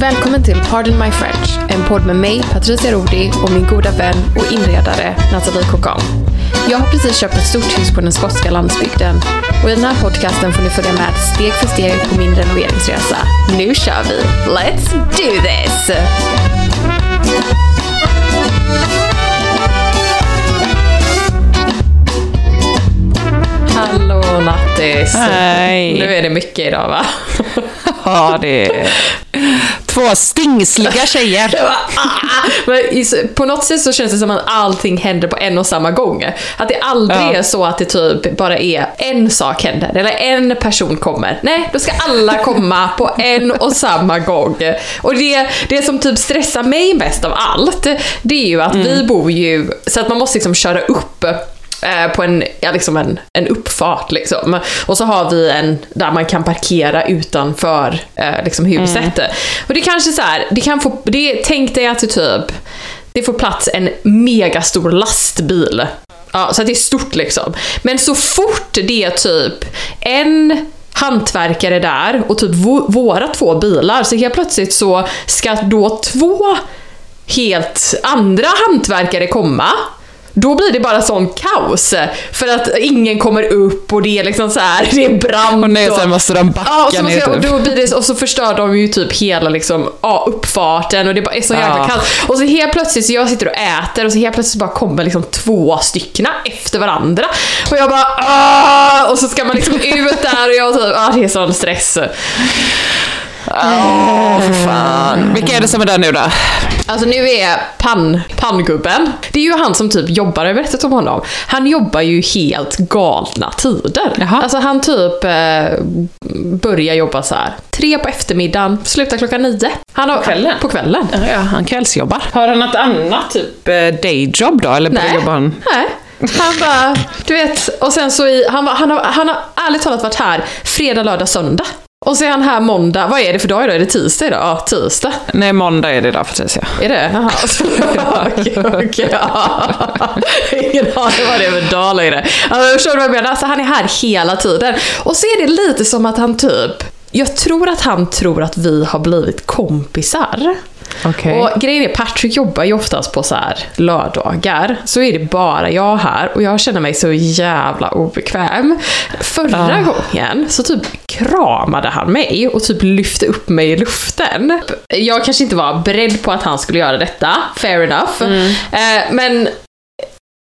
Välkommen till Pardon My French, en podd med mig, Patricia Rodi och min goda vän och inredare Nathalie Cocan. Jag har precis köpt ett stort hus på den skotska landsbygden och i den här podcasten får ni följa med steg för steg på min renoveringsresa. Nu kör vi! Let's do this! Hallå Nattis! Hej. Nu är det mycket idag va? Ja, det är två stingsliga tjejer. Ah! Men på något sätt så känns det som att allting händer på en och samma gång. Att det aldrig Ja. är så att det typ bara är en sak händer, eller en person kommer. Nej, då ska alla komma på en och samma gång. Och det, det som typ stressar mig mest av allt, det är ju att vi bor ju, så att man måste liksom köra upp eh, på en, ja, liksom en, en uppfart liksom. Och så har vi en där man kan parkera utanför eh, liksom huset. Och det kanske så här, det kan få, det, tänk dig att det typ, det får plats en megastor lastbil. Ja, så att det är stort liksom. Men så fort det är typ en hantverkare där och typ vå- våra två bilar, så helt plötsligt så ska då två helt andra hantverkare komma. Då blir det bara sån kaos. För att ingen kommer upp och det är liksom så här, det är brant. Och nej, sen måste de backa Ja, och så, ner och, typ. då blir det, och så förstör de ju typ hela liksom, ja, uppfarten och det bara är så jäkla Ja. kallt. Och så helt plötsligt, så jag sitter och äter och så helt plötsligt bara kommer liksom två styckna efter varandra. Och jag bara Åh! Och så ska man liksom ut där och jag typ, ah, det är sån stress. Åh, för fan. Vilka är det som är där nu då? Alltså nu är pann, panngubben, det är ju han som typ jobbar, jag berättat om honom. Han jobbar ju helt galna tider. Jaha. Alltså han typ eh, börjar jobba så här tre på eftermiddagen, slutar klockan nio. Han har, på kvällen? På kvällen. Ja, han kvällsjobbar. Har han något annat typ eh, dayjob då? Eller Nej. jobbar han? Nej. Han bara, du vet, och sen så i, han, var- han, har, han har ärligt talat varit här fredag, lördag, söndag. Och så är han här måndag, vad är det för dag idag? Är det tisdag idag? Ja, tisdag. Nej, måndag är det idag Patricia. Är det? Jaha. Okej, okej. ja. Ingen aning vad det är för dag längre. Alltså, förstår du vad jag menar? Alltså, han är här hela tiden. Och så är det lite som att han typ... Jag tror att han tror att vi har blivit kompisar. Okej. Och grejen är, Patrick jobbar ju oftast på så här lördagar. Så är det bara jag här och jag känner mig så jävla obekväm. Förra gången så typ kramade han mig och typ lyfte upp mig i luften. Jag kanske inte var beredd på att han skulle göra detta, fair enough. Eh, men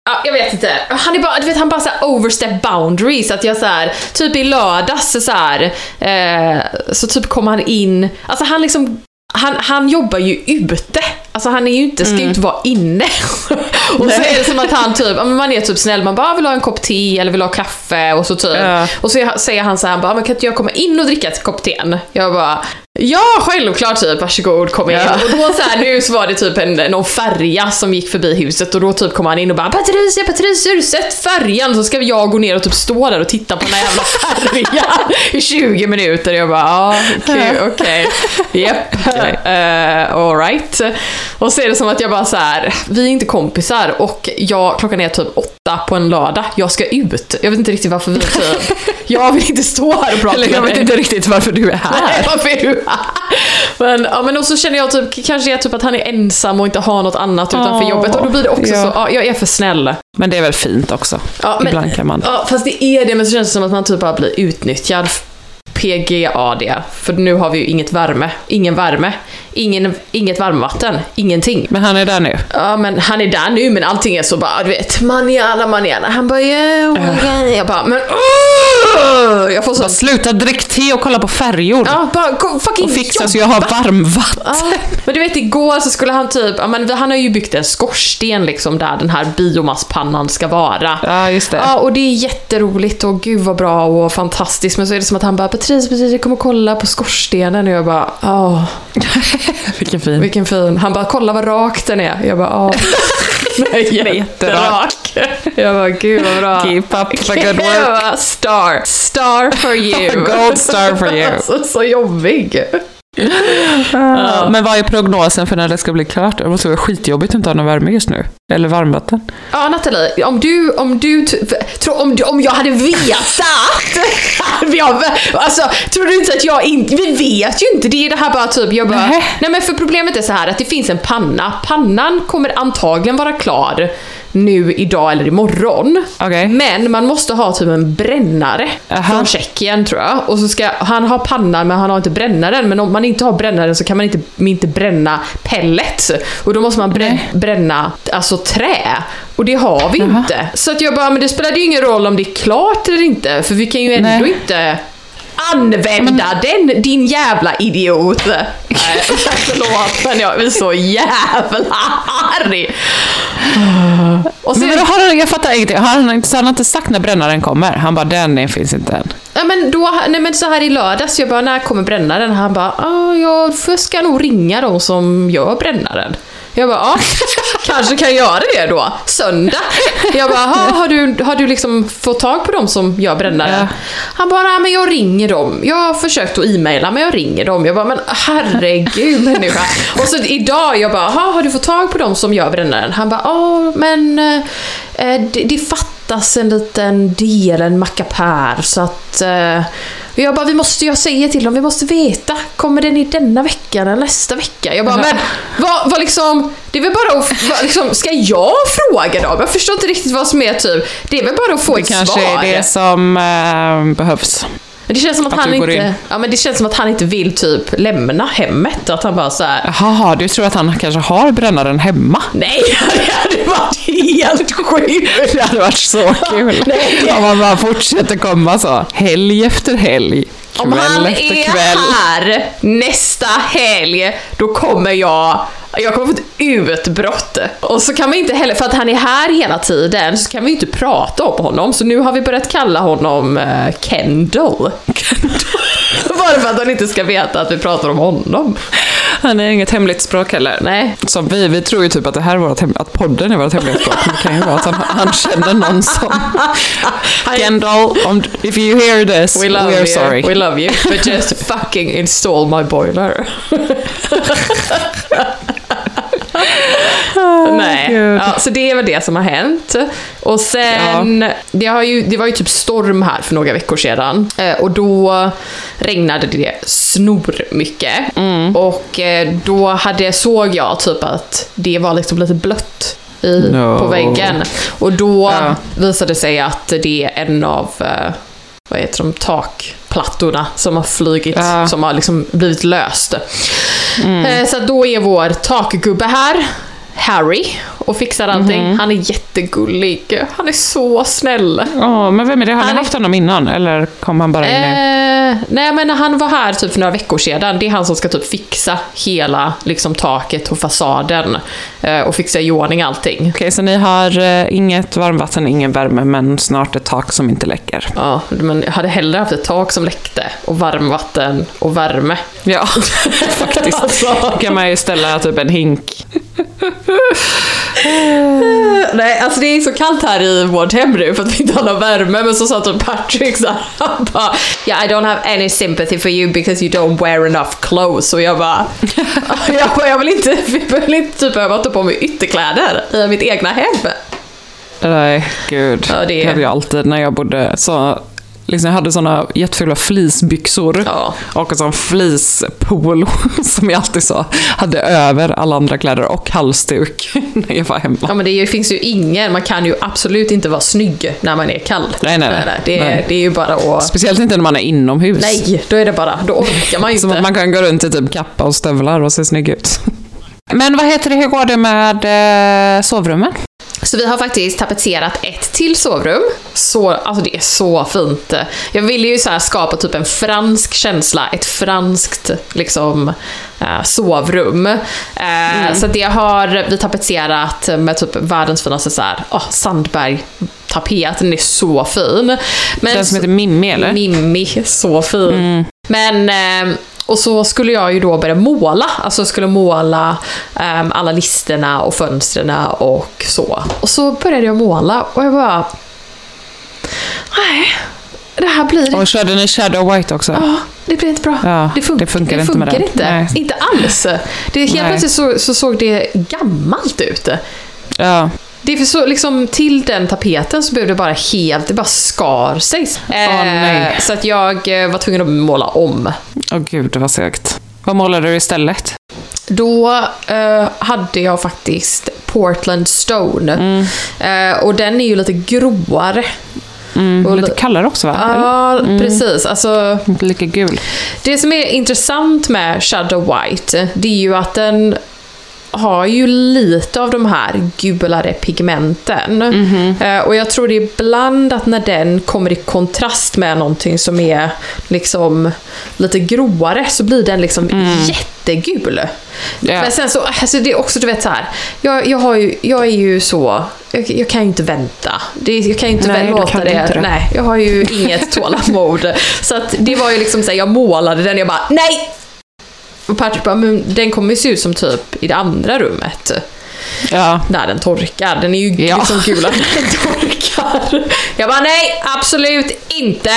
Ja, jag vet inte. Han är bara, du vet, han bara så overstep boundaries. Att jag så här, typ i lördags så här, eh, så typ kom han in, alltså han liksom han, han jobbar ju ute. Alltså han är ju inte, ska ju inte vara inne. och så är det som att han typ, man är typ snäll, man bara "Ah, vill ha en kopp te eller vill ha kaffe och så typ. Ja. Och så säger han så här, han bara, "Ah, men kan inte jag komma in och dricka ett kopp te? Jag bara, Ja, självklart typ, varsågod kom in. Ja. Och då så här, nu så var det typ en, någon färja som gick förbi huset och då typ kom han in och bara Patricia, Patricia, har du sett färjan? Så ska jag gå ner och typ stå där och titta på den här jävla färjan i 20 minuter. Jag bara, ja, okej, okej, japp, uh, alright. Och så är det som att jag bara så här, vi är inte kompisar och jag, klockan är typ åtta på en lördag, jag ska ut. Jag vet inte riktigt varför vi typ, jag vill inte stå här och prata Eller jag vet inte riktigt varför du är Nej, här. varför är du? Men, ja, men och så känner jag typ, kanske är typ att han är ensam och inte har något annat utanför Åh, jobbet och då blir det också ja. så, ja, jag är för snäll. Men det är väl fint också. Ja, men, Ibland kan man. Ja, fast det är det, men så känns det som att man typ bara blir utnyttjad. PGAD, för nu har vi ju inget värme, ingen värme, ingen, inget varmvatten, ingenting. Men han är där nu. Ja men han är där nu men allting är så bara, du vet, manjana manjana. Han bara, yeah, God. Jag bara, men åh! Jag får så... Bara sluta drick te och kolla på färjor. Ja, bara go, fucking och fixa jobba. så jag har varmvatten. Ja, men du vet igår så skulle han typ, ja, men han har ju byggt en skorsten liksom där den här biomasspannan ska vara. Ja, just det. Ja, och det är jätteroligt och gud vad bra och fantastiskt. Men så är det som att han bara, Patrice, Patrice, jag kommer kolla på skorstenen. Och jag bara, ja, Vilken fin. vilken fin. Han bara, kolla vad rak den är. Jag bara, ja. Nej, jätterak. Jag bara, gud vad bra. Keep up the good work. Bara, Star. Star for you. Gold star for you. Alltså, så jobbig. Ja, Men vad är prognosen för när det ska bli klart? Det måste vara skitjobbigt att inte ha någon värme just nu. Eller varmvatten. Ja, Nathalie, om du, om du, tro, om, du, om jag hade vetat! jag, alltså, tror du inte att jag inte, vi vet ju inte, det är det här bara typ, jag bara, Nej. nej men för problemet är så här att det finns en panna, pannan kommer antagligen vara klar nu idag eller imorgon. Okej. Men man måste ha typ en brännare Aha. från Tjeckien tror jag. Och så ska han ha pannan men han har inte brännaren. Men om man inte har brännaren så kan man inte, inte bränna pellets. Och då måste man brä, Nej. bränna alltså trä. Och det har vi inte. Så att jag bara, men det spelar ju ingen roll om det är klart eller inte. För vi kan ju ändå Nej. inte använda den, din jävla idiot. Nej, förlåt men jag är så jävla arg. Och Men vadå, har han, jag fattar ingenting. Han, så han har inte sagt när brännaren kommer? Han bara, den finns inte än. Ja, men då, nej men så här i lördags, jag bara, när kommer brännaren? Han bara, ah, jag ska nog ringa de som gör brännaren. Jag bara, ja, kanske kan jag göra det då. Söndag. Jag bara, "Ha, har du, har du liksom fått tag på dem som gör brännaren? Ja. Han bara, men jag ringer dem. Jag har försökt att e-maila men jag ringer dem. Jag bara, men herregud människa. Och så idag, jag bara, "Ha, har du fått tag på dem som gör brännaren? Han bara, ja men eh, det, det fattas en liten del, en mackapär så att eh, jag bara, vi måste, jag säger till dem, vi måste veta, kommer den i denna veckan eller nästa vecka? Jag bara, men vad, vad liksom, det är väl bara att, vad, liksom, ska jag fråga dem? Jag förstår inte riktigt vad som är typ, det är väl bara att få Det ett kanske svar. är det som eh, behövs. Men det känns som att, Att han inte, in. ja men det känns som att han inte vill typ lämna hemmet, att han bara så här. Jaha, du tror att han kanske har brännaren hemma? nej det hade varit helt sjukt! Det hade varit så kul. Om han bara fortsätter komma så. Helg efter helg. Om han är här nästa helg, då kommer jag jag kommer få ett utbrott. Och så kan vi inte heller, för att han är här hela tiden, så kan vi inte prata om honom. Så nu har vi börjat kalla honom uh, Kendall. Bara för att han inte ska veta att vi pratar om honom. Han är inget hemligt språk heller. Nej. Som vi, vi tror ju typ att det här är vårt hem, att podden är vårt hemliga språk. Men det kan ju vara att han, han känner någon som... Kendall, om, if you hear this, We love are you. sorry. We love you. But just fucking install my boiler. Nej, Gud. ja, så det är väl det som har hänt. Och sen, det, har ju, det var ju typ storm här för några veckor sedan. Eh, Och då regnade det snor mycket. Och eh, då hade, såg jag typ att det var liksom lite blött i, No. på väggen. Och då Ja. visade det sig att det är en av eh, vad heter de, takplattorna som har flugit, Ja. som har liksom blivit löst. Eh, Så då är vår takgubbe här, Harry, och fixar allting. Han är jättegullig. Han är så snäll. Ja, men vem är det? Har Han ni är- haft honom innan? Eller kom han bara in? Eh, nej men han var här typ för några veckor sedan. Det är han som ska typ fixa hela liksom, taket och fasaden. Eh, och fixa i ordning allting. Okej, så ni har eh, inget varmvatten, ingen värme, men snart ett tak som inte läcker. Ja, men jag hade hellre haft ett tak som läckte och varmvatten och värme. Ja, faktiskt. Alltså. Då kan man ju ställa typ en hink. Nej, alltså det är så kallt här i vårt hem nu för att vi inte har någon värme. Men så sa typ Patrick så här, han bara Yeah, I don't have any sympathy for you because you don't wear enough clothes. Och jag bara, jag, bara, jag vill inte, jag vill inte typ behöva ta på mig ytterkläder i mitt egna hem. Nej, gud. Ja, det det... hade jag alltid när jag bodde. Så, liksom, jag hade såna jättefula fleecebyxor Ja. och en sån fleecepolo som jag alltid så hade över alla andra kläder och halsduk när jag var hemma. Ja men det ju- finns ju ingen, man kan ju absolut inte vara snygg när man är kall. Nej, nej, nej. Så är Det, Nej. det är ju bara att... Speciellt inte när man är inomhus. Nej, då är det bara, då orkar man ju Som inte. att man kan gå runt i typ kappa och stövlar och se snygg ut. Men vad heter det, hur går det med eh, sovrummen? Så vi har faktiskt tapetserat ett till sovrum. Så, alltså det är så fint. Jag ville ju så här skapa typ en fransk känsla, ett franskt liksom eh, sovrum. Eh, Så det har vi tapetserat med typ världens finaste så här, oh, Sandberg-tapet. Den är så fin. Men Den som heter Mimmi eller? Mimmi, så fin. Men, eh, och så skulle jag ju då börja måla. Alltså jag skulle måla eh, alla listerna och fönstren och så. Och så började jag måla och jag bara... Nej, det här blir Och körde ni Shadow White också? Ja, det blir inte bra. Ja, det, fun- det funkar inte med funkar den. inte. Nej. Inte alls. Det, helt Nej. plötsligt så, så såg det gammalt ut. Ja. Det är så, liksom, till den tapeten så blev det bara helt, det bara skar sig. Nej. så att jag eh, var tvungen att måla om. Åh gud, vad segt. Vad målade du istället? Då eh, hade jag faktiskt Portland Stone. Mm. Eh, och den är ju lite gråare. Mm, Och lite li- kallare också va? Ja, precis. Alltså, Inte lika gul. det som är intressant med Shadow White, det är ju att den har ju lite av de här gulare pigmenten. Eh, och jag tror det är ibland att när den kommer i kontrast med någonting som är liksom lite gråare så blir den liksom jättegul. Ja. Men sen så, alltså det är också du vet så här. Jag, jag, har ju, jag är ju så, jag, jag kan ju inte vänta. Det, jag kan ju inte Nej, låta det, inte det. nej, jag har ju inget tålamod. så att det var ju liksom så här, jag målade den, jag bara nej! Och Patrick bara, men den kommer se ut som typ i det andra rummet. Ja. När den torkar. Den är ju Ja. liksom gul när den torkar. Jag bara, nej, absolut inte!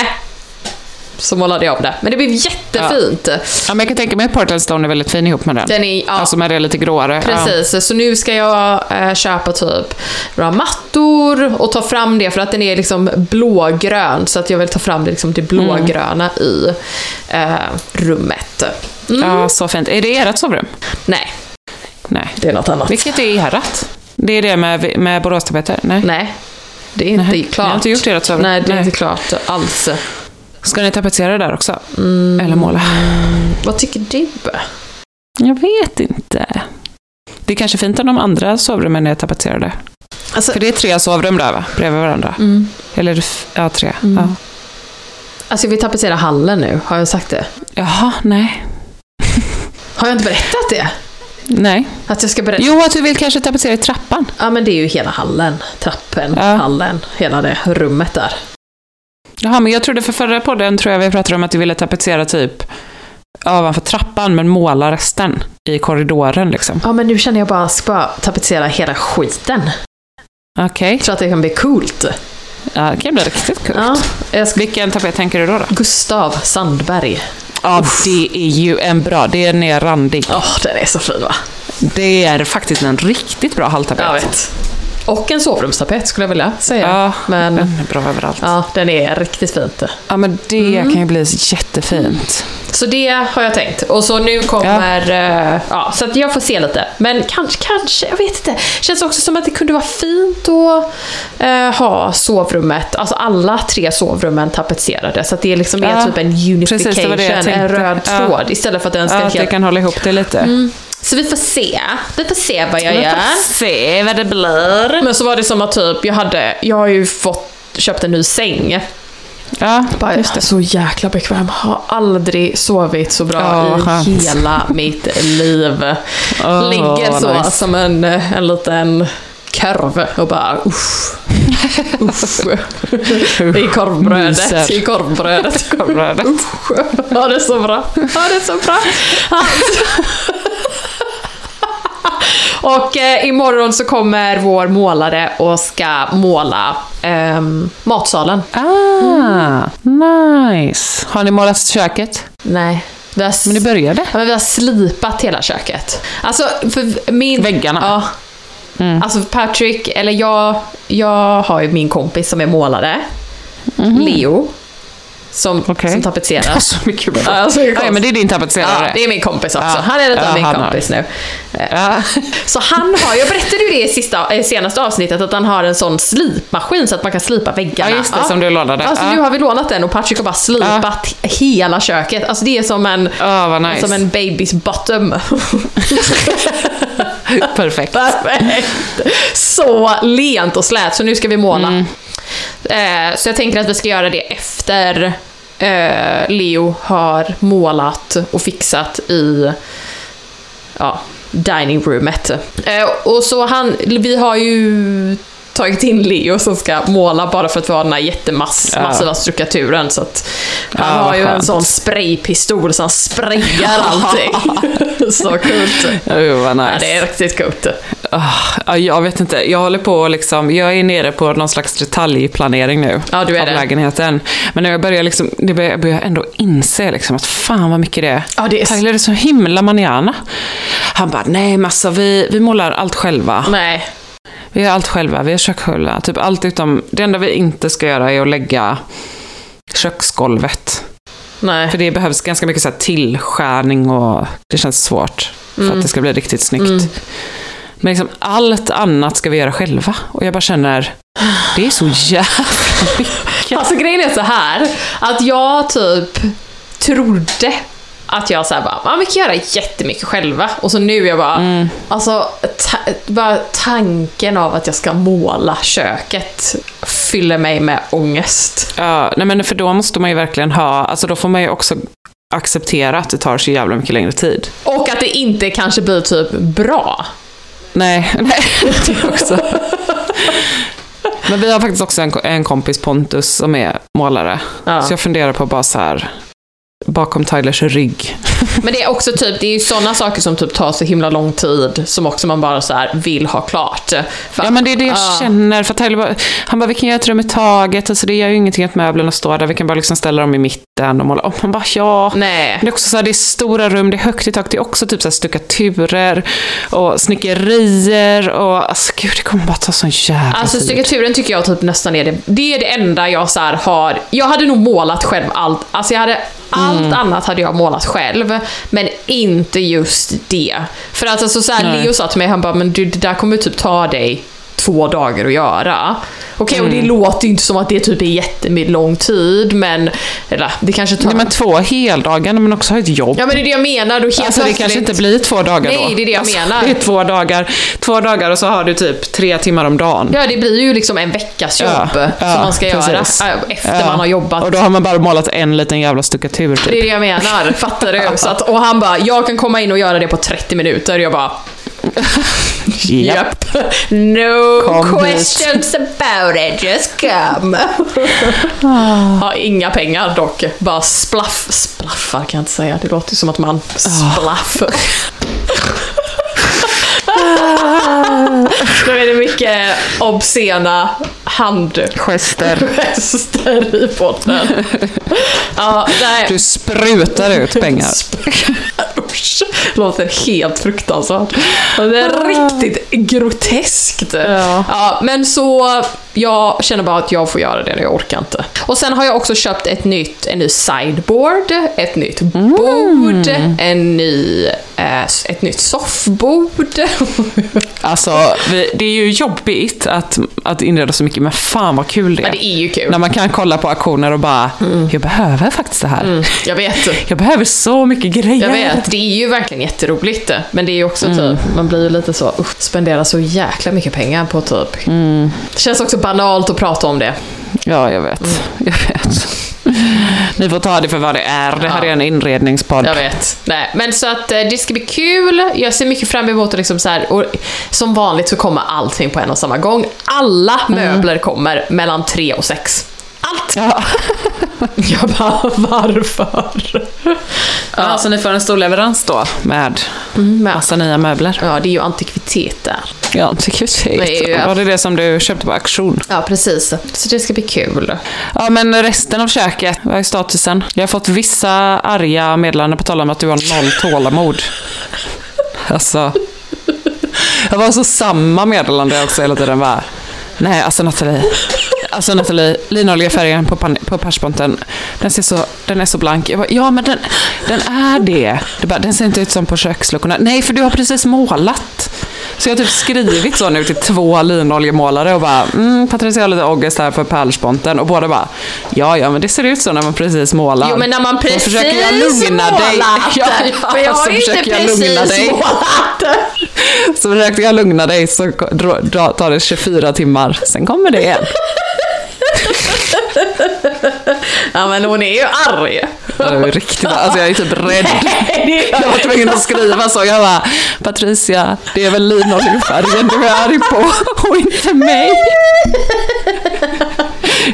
Så målade jag om det. Men det blev jättefint. ja, men jag kan tänka mig att Portland Stone är väldigt fin ihop med den. Den är, ja, Alltså med det lite gråare. Precis, så nu ska jag eh, köpa typ några mattor och ta fram det för att den är liksom blågrön så att jag vill ta fram det, liksom det blågröna i eh, rummet. Ja. ja, så fint. Är det ert sovrum? Nej, Nej. det är något annat. Vilket är ert? Det är det med, med Boråstapeter? Nej. Nej, det är inte Nej, klart. ni har inte gjort ert sovrum? Nej, det är Nej. inte klart alls. Ska ni tapetsera där också? Mm. Eller måla? Vad tycker du? Jag vet inte. Det är kanske fint om de andra sovrummen är tapetserade. Alltså, För det är tre sovrum där va? Bredvid varandra. mm, Eller ja, tre. Mm. Ja. alltså jag vill tapetsera hallen nu, har jag sagt det? Jaha, nej. Har jag inte berättat det? Nej. Att jag ska berätta? Jo, att du vill kanske tapetsera i trappan. Ja, men det är ju hela hallen. Trappen, Ja. hallen, hela det rummet där. Jaha, men jag trodde för förra podden tror jag vi pratade om att du ville tapetsera typ ovanför trappan men måla resten i korridoren liksom. Ja, men nu känner jag bara att jag ska tapetsera hela skiten. Okej, Jag tror att det kan bli coolt. ja, det kan bli riktigt kul. Ja, ska... Vilken tapet tänker du då? då? Gustav Sandberg. Ja, det är ju en bra, det är randig. Åh, den är så fin va? Det är faktiskt en riktigt bra halltapet. Jag vet. Och en sovrumstapet skulle jag vilja säga. Ja, Men den är bra överallt. Ja, ja, den är riktigt fint. men det kan ju bli jättefint. Så det har jag tänkt. Och så nu kommer... Ja, ja så att jag får se lite. Men kanske, kanske, jag vet inte. Känns också som att det kunde vara fint att eh, ha sovrummet, alltså alla tre sovrummen tapetserade. Så att det liksom är Ja, typ en precis, det unification, var det jag en röd Ja. tråd. Istället för att den ska Ja, att det kan hålla ihop det lite. Mm. Så vi får se. Vi får se vad jag Vi gör. får se vad det blir. Men så var det som att typ, jag hade, jag har ju fått, köpt en ny säng. Ja, Bara, jag är så jäkla bekväm. Har aldrig sovit så bra vad i skönt. hela mitt liv. Åh, Ligger så nice. som en, en liten korv och bara uff. uff. I korvbrödet. Myser. I korvbrödet. Korvbrödet. Usch. Ja, det så bra. Ja, det så bra. Och eh, imorgon så kommer vår målare och ska måla ehm, matsalen. Ah, nice. Har ni målat köket? Nej. Vi har, Men ni började? ja, men vi har slipat hela köket. Alltså, för min... Väggarna? Ja. Alltså Patrick, eller jag, jag har ju min kompis som är målare. Leo. Som, Okej. som tapetserar. Alltså, mycket bra. Ja, alltså, det ja, men det är din tapetserare. Ja, det är min kompis också. Ja. Han är lite av min han har- kompis nu. Ja. Så han har, jag berättade ju det i sista, eh, senaste avsnittet, att han har en sån slipmaskin så att man kan slipa väggarna. Ja, just det, som du lånade. Alltså Ja. nu har vi lånat den och Patrick har bara slipat hela köket. Alltså det är som en, vad nice. som en babys bottom. Perfekt. Perfekt! Så lent och slät, så nu ska vi måla. Mm. Eh, så jag tänker att vi ska göra det efter eh, Leo har målat och fixat i ja, diningroomet. Eh, och så han, vi har ju tagit in Leo som ska måla bara för att vi har den här jättemassiva Ja. strukturen. Så att han Ja, har ju en sån spraypistol så han sprayar allting. så coolt. Oh, vad nice. Ja, det är riktigt coolt. Ja, jag vet inte, jag håller på liksom, jag är nere på någon slags detaljplanering nu. Ja, du är av det. lägenheten. Men när jag börjar liksom, det börjar, jag börjar ändå inse liksom att fan vad mycket det är. Ja, det är- Tyler är så himla manana. Han bara, nej men alltså vi, vi målar allt själva. Nej. Vi gör allt själva, vi gör kök själva. Typ allt utom, det enda vi inte ska göra är att lägga köksgolvet. Nej. För det behövs ganska mycket så tillskärning och det känns svårt. För att det ska bli riktigt snyggt. Men liksom allt annat ska vi göra själva. Och jag bara känner, det är så jävla mycket. Alltså grejen är så här att jag typ trodde att jag såhär bara, man kan göra jättemycket själva. Och så nu jag bara, alltså ta, bara tanken av att jag ska måla köket fyller mig med ångest. Ja, nej men för då måste man ju verkligen ha, alltså då får man ju också acceptera att det tar så jävla mycket längre tid. Och att det inte kanske blir typ bra. Nej, nej det också. Men vi har faktiskt också en, en kompis, Pontus, som är målare. Ja. Så jag funderar på bara så här, bakom Tylers rygg. Men det är också typ, det är ju sådana saker som typ tar så himla lång tid som också man bara så här vill ha klart. För, Ja men det är det jag Ja. känner, för Tyler bara, han bara, vi kan göra ett rum i taget, alltså det gör ju ingenting att möblerna står där, vi kan bara liksom ställa dem i mitten och måla om. Man bara, ja. Nej. Men det är också så här, det är stora rum, det är högt i tak, det är också typ så här stuckaturer och snickerier och alltså gud, det kommer bara ta sån jävla Alltså tid. stuckaturen tycker jag typ nästan är det, det är det enda jag så här har, jag hade nog målat själv allt, alltså jag hade, allt Mm. annat hade jag målat själv, men inte just det. För att alltså så här. Leo sa till mig, han bara, men du det där kommer typ ta dig två dagar att göra. Okej, och det Mm. låter ju inte som att det typ är jättelång tid, men eller, det kanske tar... Nej, men två heldagar när man också har ett jobb. Ja men det är det jag menar, då helt Alltså det kanske inte blir två dagar då. Nej, det är det jag alltså, menar. Det är två dagar, två dagar och så har du typ tre timmar om dagen. Ja, det blir ju liksom en veckas jobb Ja, som ja, man ska precis. göra äh, efter Ja. man har jobbat. Och då har man bara målat en liten jävla stuckatur typ. Det är det jag menar, fattar du? Så att, och han bara, jag kan komma in och göra det på 30 minuter. Jag bara, Japp. No Kom questions about it, just come. Har inga pengar dock, bara splaff, splaffar kan jag inte säga, det låter som att man splaff. Då är det mycket obscena handgester Gester. i podden. Ja, nej. Du sprutar ut pengar. Usch, låter helt fruktansvärt. Det är riktigt groteskt. Ja. men så jag känner bara att jag får göra det, jag orkar inte. Och sen har jag också köpt ett nytt, en ny sideboard, ett nytt bord, en ny, ett nytt soffbord. Alltså, det är ju jobbigt att, att inreda så mycket, men fan vad kul det är. Men det är ju kul. När man kan kolla på auktioner och bara, jag behöver faktiskt det här. Jag vet. Jag behöver så mycket grejer. Jag vet, det är ju verkligen jätteroligt. Men det är ju också typ, man blir ju lite så, usch, spendera så jäkla mycket pengar på typ. Det känns också banalt att prata om det. Ja, jag vet. Mm. Jag vet. Ni får ta det för vad det är. Det här Ja. är en inredningspodd. Jag vet. Nej, men så att eh, det ska bli kul. Jag ser mycket fram emot att liksom så här, och som vanligt så kommer allting på en och samma gång. Alla möbler kommer mellan tre och sex. Allt! Ja. Jag bara, varför? Ja, så ni får en stor leverans då med Mm, men, massa nya möbler. ja, det är ju antikviteter. Ja, jag. Det är ju- Var det det som du köpte på auktion? Ja, precis. Så det ska bli kul. Ja, men resten av köket, vad är statusen? Jag har fått vissa arga meddelanden på tal om att du har noll tålamod. Alltså. Jag var så samma meddelande också hela tiden. Bara, Nej, alltså Nathalie. Alltså Nathalie, linoljefärgen på, pan- på persponten, den, ser så, den är så blank. Jag bara, ja men den, den är det. det bara, den ser inte ut som på köksluckorna. Nej, för du har precis målat. Så jag har typ skrivit så nu till två linoljemålare och bara, mm, Patricia har lite ångest här för pärlsponten. Och båda bara, ja ja men det ser ut så när man precis målar. Jo, men när man precis försöker jag lugna målat. dig. Ja, ja, Men jag har inte jag precis dig. målat. Så försökte jag lugna dig så dra- dra- tar det 24 timmar, sen kommer det igen. Ja, men hon är ju arg. Det är riktigt, alltså jag är typ rädd. Det Jag var tvungen att skriva så. Jag bara, Patricia, det är väl linoljefärgen du är arg på och inte mig.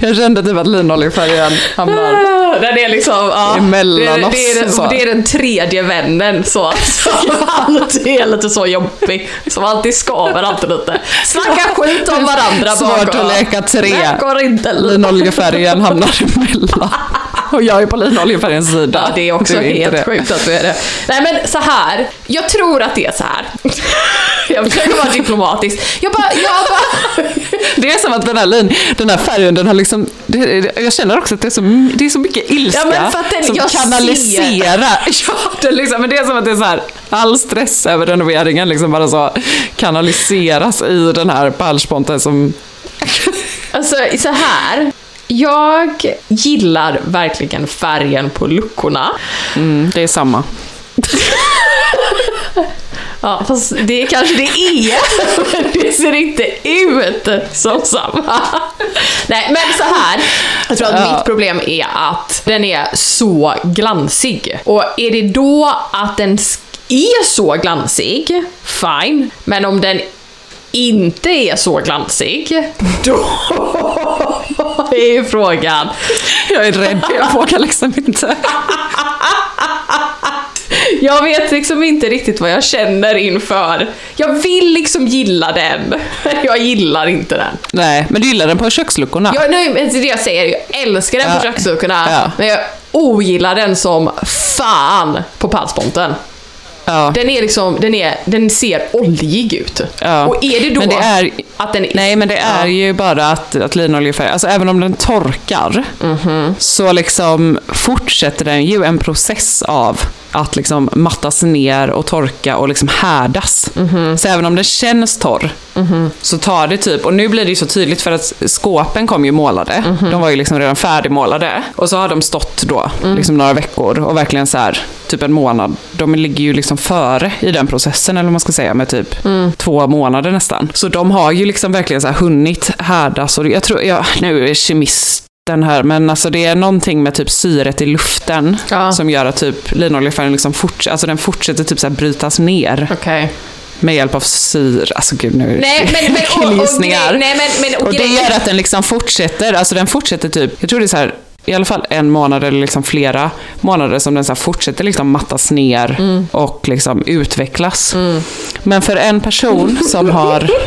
Jag kände typ att linoljefärgen hamnar... Den är liksom, ja, Emellan det, oss, det, är den, det är den tredje vännen så, som alltid är lite så jobbig. Som alltid skaver alltid lite. Snacka skit om varandra Svårt att leka tre. Det går inte. Linoljefärgen hamnar emellan. Och jag är på linoljefärgens sida. Ja, det är också inte helt det. sjukt att du är det. Nej men så här. jag tror att det är så här. Jag försöker vara diplomatisk. Jag bara, jag bara... Det är som att den här, lin, den här färgen, den har liksom, det, jag känner också att det är så, det är så mycket ilska Ja, men för att den- som jag kanaliserar. Ja, det är liksom, men det är som att det är så här, all stress över renoveringen liksom bara så kanaliseras i den här pärlsponten som... Alltså så här. Jag gillar verkligen färgen på luckorna. Mm, det är samma. Ja, fast det kanske det är, men det ser inte ut som samma. Nej, men så här. Jag tror att Ja. mitt problem är att den är så glansig. Och är det då att den är så glansig, fine. Men om den inte är så glansig, då är ju frågan. Jag är rädd, jag vågar liksom inte. Jag vet liksom inte riktigt vad jag känner inför. Jag vill liksom gilla den, jag gillar inte den. Nej, men du gillar den på köksluckorna? Jag, nej, men det är det jag säger, jag älskar den på Ja. köksluckorna, Ja. men jag ogillar den som fan på pärlsponten. Ja. Den är liksom, den, är, den ser oljig ut. Ja. Och är det då Men det är- att den Nej, men det är Ja. ju bara att, att linoljefärg, alltså även om den torkar, Mhm. så liksom fortsätter den ju en process av att liksom mattas ner och torka och liksom härdas. Mhm. Så även om den känns torr, så tar det typ, och nu blir det ju så tydligt för att skåpen kom ju målade, Mhm. de var ju liksom redan färdigmålade. Och så har de stått då, Mm. liksom några veckor och verkligen så här, typ en månad. De ligger ju liksom före i den processen, eller vad man ska säga, med typ Mm. två månader nästan. Så de har ju liksom verkligen så här hunnit härdas och jag tror, ja, nu är kemist den här, men alltså det är någonting med typ syret i luften Ja. som gör att typ linoljefärgen liksom fortsätter, alltså den fortsätter typ så här brytas ner Okej. med hjälp av syre. Alltså gud nu Nej, men, men, och, och, killgissningar. grej- nej, men, men, och, Och det gör att den liksom fortsätter, alltså den fortsätter typ, jag tror det är så här, i alla fall en månad eller liksom flera månader som den så fortsätter liksom mattas ner Mm. och liksom utvecklas. Men för en person som har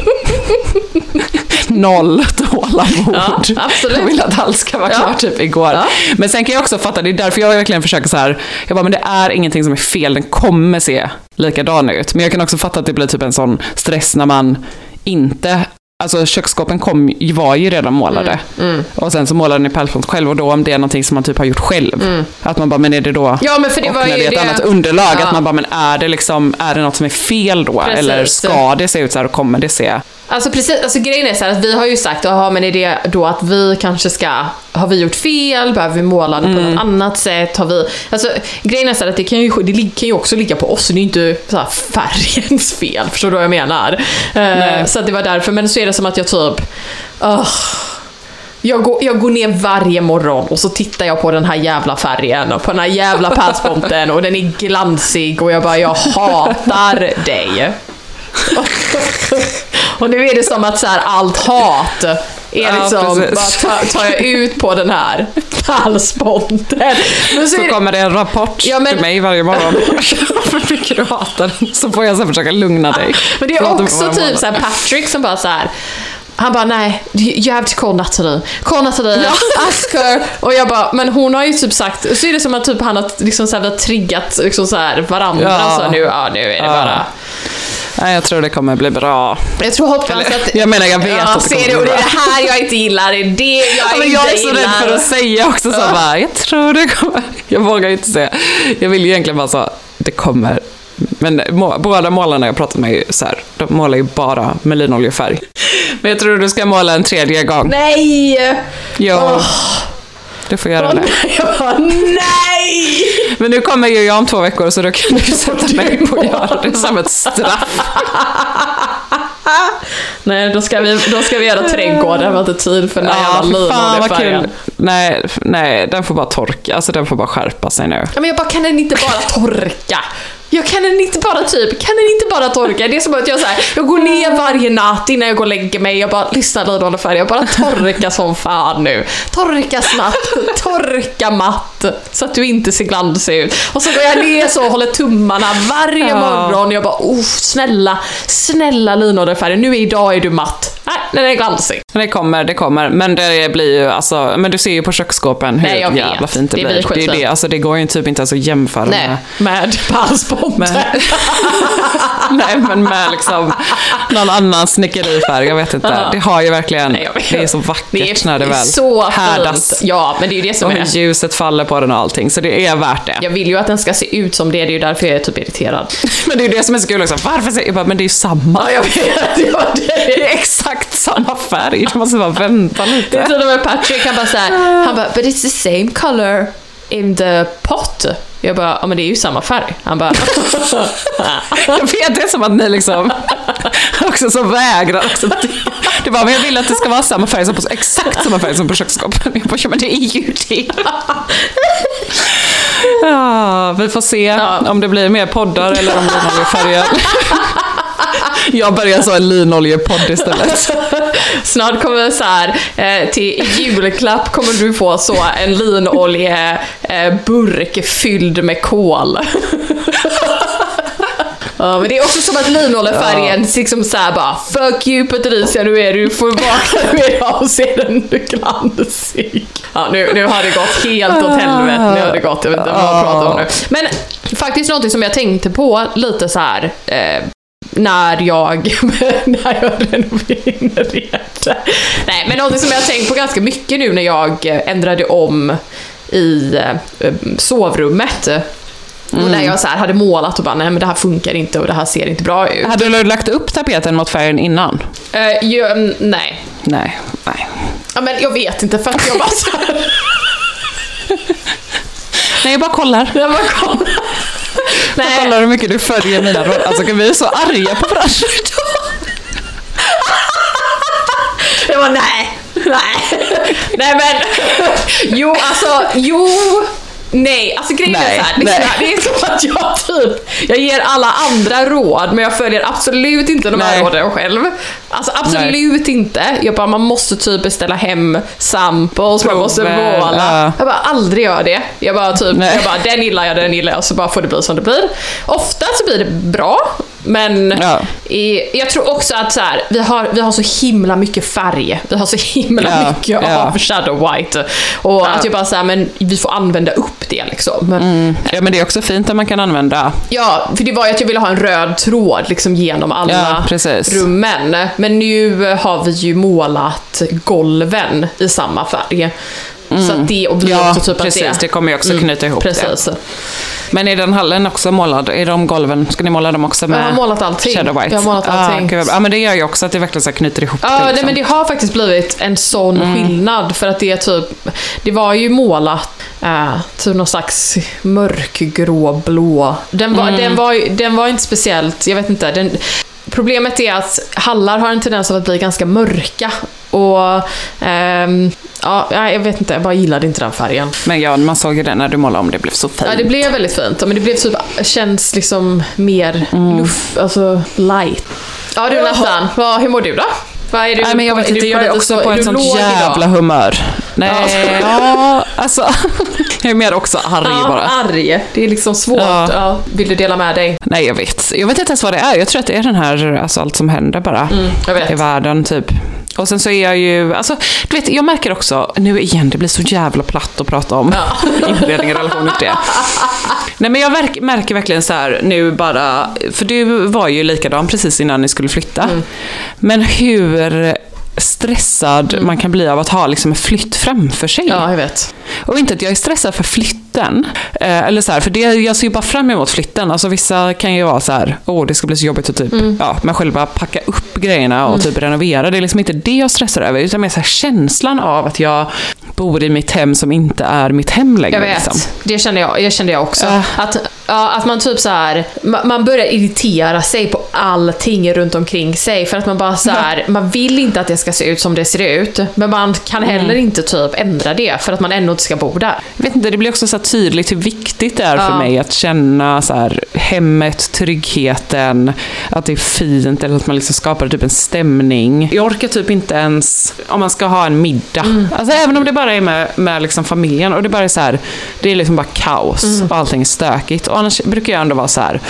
noll tålamod Ja, absolut. och vill att allt ska vara Ja. klart typ igår. Ja. Men sen kan jag också fatta, det är därför jag verkligen försöker så här, jag bara, men det är ingenting som är fel, den kommer se likadan ut. Men jag kan också fatta att det blir typ en sån stress när man inte Alltså köksskåpen kom, var ju redan målade. Mm, Och sen så målade ni pärlspont själv och då om det är någonting som man typ har gjort själv. Att man bara, men är det då... Mm. Ja, men för det och var när ju det är ett det- annat underlag, Ja. att man bara, men är det liksom, är det något som är fel då? Precis. Eller ska det se ut så här och kommer det se? Alltså precis, alltså grejen är så här att vi har ju sagt, jaha men är det då att vi kanske ska, har vi gjort fel, behöver vi måla det på Mm. något annat sätt, har vi, alltså grejen är så att det kan ju, det kan ju också ligga på oss, det är ju inte så här färgens fel, förstår du vad jag menar? Eh, så att det var därför, men så är det som att jag typ, åh, Jag går, jag går ner varje morgon och så tittar jag på den här jävla färgen och på den här jävla pärlsponten och den är glansig och jag bara, jag hatar dig. och nu är det som att så här, allt hat är liksom, bara tar, tar jag ut på den här pärlsponten. Men så Så det, kommer det en rapport Ja, men- till mig varje morgon. Hur mycket du hatar den. Så får jag sen försöka lugna dig. Men det är också typ så här Patrick som bara så här. Han bara nej, you have to call Natalie. Call Natalie, ask her. Och jag bara, men hon har ju typ sagt, så är det som att typ han har liksom så här, triggat liksom så här varandra. Ja. Så nu, ja, nu är det Ja. bara... Nej, jag tror det kommer bli bra. Jag tror hoppas att... Jag menar, jag vet ja, att det kommer bli och det är bra. det här jag inte gillar, det är det jag Ja, men inte jag är så rädd för att säga också så bara, jag tror det kommer. Jag vågar inte säga. Jag vill egentligen bara så, det kommer. Men må, båda målarna jag pratat med är ju så här, de målar ju bara med linoljefärg. Men jag tror du ska måla en tredje gång. Nej! Ja, du får göra det. Jag bara, nej! Men nu kommer ju jag om två veckor så då kan du sätta mig på att göra det som ett straff. Nej, då ska vi, då ska vi göra trädgården, vi har inte tid för den här Ja, jävla fan vad kul. Nej, nej, den får bara torka. Alltså den får bara skärpa sig nu. Ja, men jag bara, kan den inte bara torka? Jag kan den inte bara typ, kan den inte bara torka? Det är som att jag så här, jag går ner varje natt innan jag går och lägger mig, jag bara lyssnar lite färg, jag bara torka som fan nu. Torka snabbt, torka matt, så att du inte ser glansig ut. Och så går jag ner så och håller tummarna varje Ja. morgon, jag bara, oh snälla, snälla linoljefärgen, nu idag är du matt. Nej, den är glansig. Det kommer, det kommer. Men det blir ju alltså, men du ser ju på köksskåpen hur Nej, jag vet. jävla fint det, Det blir. blir det, är det, alltså, det går ju typ inte ens att jämföra Nej, med med pärlsponten. med, nej, men med liksom någon annan snickerifärg, jag vet inte. Ja. Det har ju verkligen, Nej, det är så vackert Det är, när det väl så härdas. fint. Ja, men det är ju det som Och är... hur ljuset faller på den och allting, så det är värt det. Jag vill ju att den ska se ut som det, det är ju därför jag är typ irriterad. Men det är ju det som är så kul också. Varför säger jag bara, men det är ju samma. Ja, jag vet. Det, Det är exakt samma färg. Du måste bara vänta det är lite. till och med Patrick, han bara såhär, han bara, but it's the same color in the pot. Jag bara, ja men det är ju samma färg. Han bara, Jag vet, det är som att ni liksom också så vägrar. Också. Det var, men jag vill att det ska vara samma färg som på, exakt samma färg som på köksskåpen. Jag bara, ja, men det är ju det. Ja, vi får se Ja. om det blir mer poddar eller om linoljefärger. Jag börjar så en linoljepodd istället. snart kommer så här, eh, till julklapp kommer du få så en linoljeburk fylld med kol. Ja, men det är också som att linoljefärgen liksom såhär bara Fuck you Patricia, nu är du får vakna nu idag och se den glansig. Ja, nu, nu har det gått helt åt helvete. Nu har det gått, jag vet inte vad jag pratar om nu. Men faktiskt någonting som jag tänkte på lite så här. Eh, när jag, när jag renoverade. Nej, men någonting som jag har tänkt på ganska mycket nu när jag ändrade om i eh, sovrummet. Och när jag så hade målat och bara, nej men det här funkar inte och det här ser inte bra ut. Hade du lagt upp tapeten mot färgen innan? Uh, ju, mm, nej. Nej, nej. Ja, men jag vet inte för att jag bara så här, Nej, jag bara kollar. jag bara kollar. Nej, kollar hur mycket du följer mina råd. Alltså, vi är så arga på varandra idag. jag bara nej, nej. Nej men, jo alltså, jo. Nej, alltså grejen är Nej, så här, lyssna, nej. det är som att jag typ, jag ger alla andra råd men jag följer absolut inte de här Nej. råden själv. Alltså absolut inte. Jag bara, man måste typ beställa hem samples, man måste Prover, måla. ja. Jag bara, aldrig gör det. Jag bara typ, Nej. jag bara, den gillar jag, den gillar jag, så bara får det bli som det blir. Ofta så blir det bra, men Ja. i, jag tror också att så här, vi, har, vi har så himla mycket färg. Vi har så himla Ja, mycket ja. av shadow white. Och att jag bara säger men vi får använda upp det liksom. Men, Ja, men det är också fint att man kan använda Ja, för det var ju att jag ville ha en röd tråd liksom genom alla rummen. Men nu har vi ju målat golven i samma färg. Så att det och blir Mm. Ja, också typ precis. att Det kommer ju också knyta ihop det. Precis. Men är den hallen också målad? Är de golven, ska ni måla dem också med Jag har målat allting. shadow white? Jag har målat allting. Ah, gud, ja, men det gör ju också att det verkligen så knyter ihop Ja, det. nej, liksom. men det har faktiskt blivit en sån Mm. skillnad för att det är typ, det var ju målat äh, typ någon slags mörkgrå blå. Den var, Mm. den, var, den var inte speciellt, jag vet inte, den, problemet är att hallar har en tendens att bli ganska mörka. Och ehm, ja, jag vet inte, jag bara gillade inte den färgen. Men ja, man såg ju det när du målade om, det blev så fint. Ja, det blev väldigt fint. Men det blev typ, känns liksom mer Mm. luft, alltså light. Ja du Nathan, hur mår du då? Vad är du, Nej men jag vet inte, jag är också så- på ett sånt jävla idag? humör. Nej, ja, alltså. Jag är mer också arg Ja, bara. arg. Det är liksom svårt. Ja. Ja. Vill du dela med dig? Nej, jag vet. Jag vet inte ens vad det är. Jag tror att det är den här, alltså allt som händer bara. Mm. I världen, typ. Och sen så är jag ju, alltså, du vet, jag märker också, nu igen, det blir så jävla platt att prata om inredning och relationer till det. Nej men jag verk, märker verkligen så här nu bara, för du var ju likadan precis innan ni skulle flytta. Mm. Men hur stressad man kan bli av att ha liksom en flytt framför sig. Ja, jag vet. Och inte att jag är stressad för flytten. Eh, eller så här, för det, jag ser ju bara fram emot flytten. Alltså vissa kan ju vara så här, åh det ska bli så jobbigt att typ, ja, men själva packa upp grejerna och typ renovera. Det är liksom inte det jag stressar över, utan mer så här känslan av att jag bor i mitt hem som inte är mitt hem längre. Jag vet. Liksom. Det kände jag, det kände jag också. Ja. Att, ja, att man typ så här, ma- man börjar irritera sig på allting runt omkring sig för att man bara så här, man vill inte att det ska se ut som det ser ut, men man kan Mm. heller inte typ ändra det för att man ändå inte ska bo där. Jag vet inte, det blir också så tydligt hur viktigt det är för Ja. mig att känna så här, hemmet, tryggheten, att det är fint eller att man liksom skapar typ en stämning. Jag orkar typ inte ens om man ska ha en middag. Mm. Alltså även om det bara är med, med liksom familjen och det bara är så här, det är liksom bara kaos Mm. och allting är stökigt. Och annars brukar jag ändå vara så här,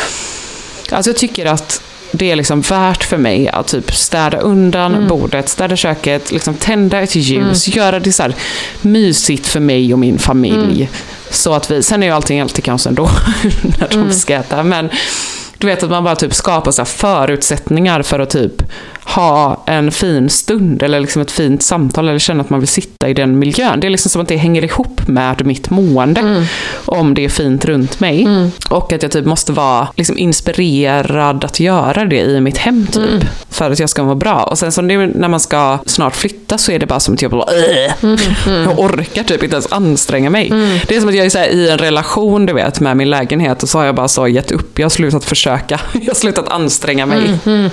alltså jag tycker att det är liksom värt för mig att typ städa undan Mm. bordet, städa köket, liksom tända ett ljus, göra det så här mysigt för mig och min familj. Mm. Så att vi, sen är ju allting alltid kaos ändå när Mm. de ska äta, men du vet att man bara typ skapar så förutsättningar för att typ ha en fin stund eller liksom ett fint samtal eller känna att man vill sitta i den miljön. Det är liksom som att det hänger ihop med mitt mående Mm. om det är fint runt mig. Och att jag typ måste vara liksom inspirerad att göra det i mitt hem typ. Mm. För att jag ska må bra. Och sen så nu när man ska snart flytta så är det bara som att jag bara Mm. "Åh!" Jag orkar typ inte ens anstränga mig. Det är som att jag är här, i en relation du vet med min lägenhet och så har jag bara så gett upp. Jag har slutat försöka. Jag har slutat anstränga mig.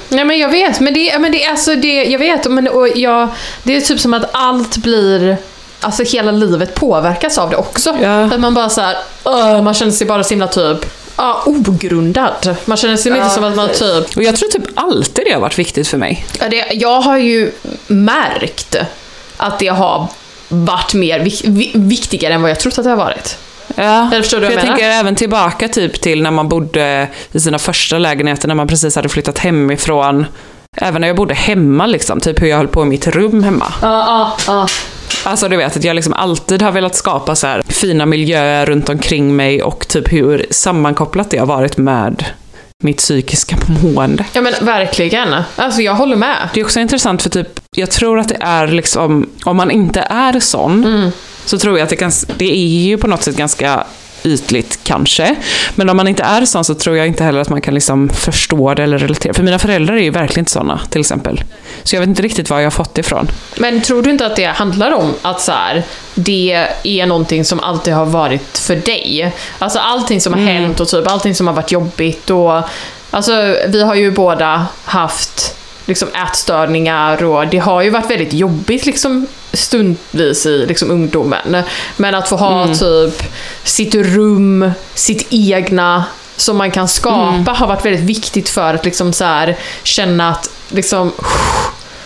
Nej men jag vet, men det, men det är alltså det, jag vet, men och jag, det är typ som att allt blir Alltså hela livet påverkas av det också. Ja. Att man bara så här, "Åh", man känner sig bara så himla typ ja, ogrundad. Man känner sig inte som att man typ... Och jag tror typ alltid det har varit viktigt för mig. Ja, det, jag har ju märkt att det har varit mer vik, vi- viktigare än vad jag trott att det har varit. Ja, Eller förstår du för jag jag tänker även tillbaka typ till när man bodde i sina första lägenheter, när man precis hade flyttat hemifrån. Även när jag bodde hemma, liksom, typ hur jag höll på i mitt rum hemma. Ja, ja, ja. Alltså du vet att jag liksom alltid har velat skapa så här fina miljöer runt omkring mig och typ hur sammankopplat det har varit med mitt psykiska mående. Ja men verkligen. Alltså jag håller med. Det är också intressant för typ, jag tror att det är liksom, om man inte är sån, så tror jag att det, kan, det är ju på något sätt ganska ytligt kanske. Men om man inte är sån så tror jag inte heller att man kan liksom förstå det eller relatera. För mina föräldrar är ju verkligen inte såna, till exempel. Så jag vet inte riktigt var jag har fått det ifrån. Men tror du inte att det handlar om att så här, det är någonting som alltid har varit för dig? Alltså allting som har hänt och typ allting som har varit jobbigt och... Alltså vi har ju båda haft liksom ätstörningar och det har ju varit väldigt jobbigt liksom stundvis i liksom ungdomen. Men att få ha typ sitt rum, sitt egna som man kan skapa har varit väldigt viktigt för att liksom så här, känna att liksom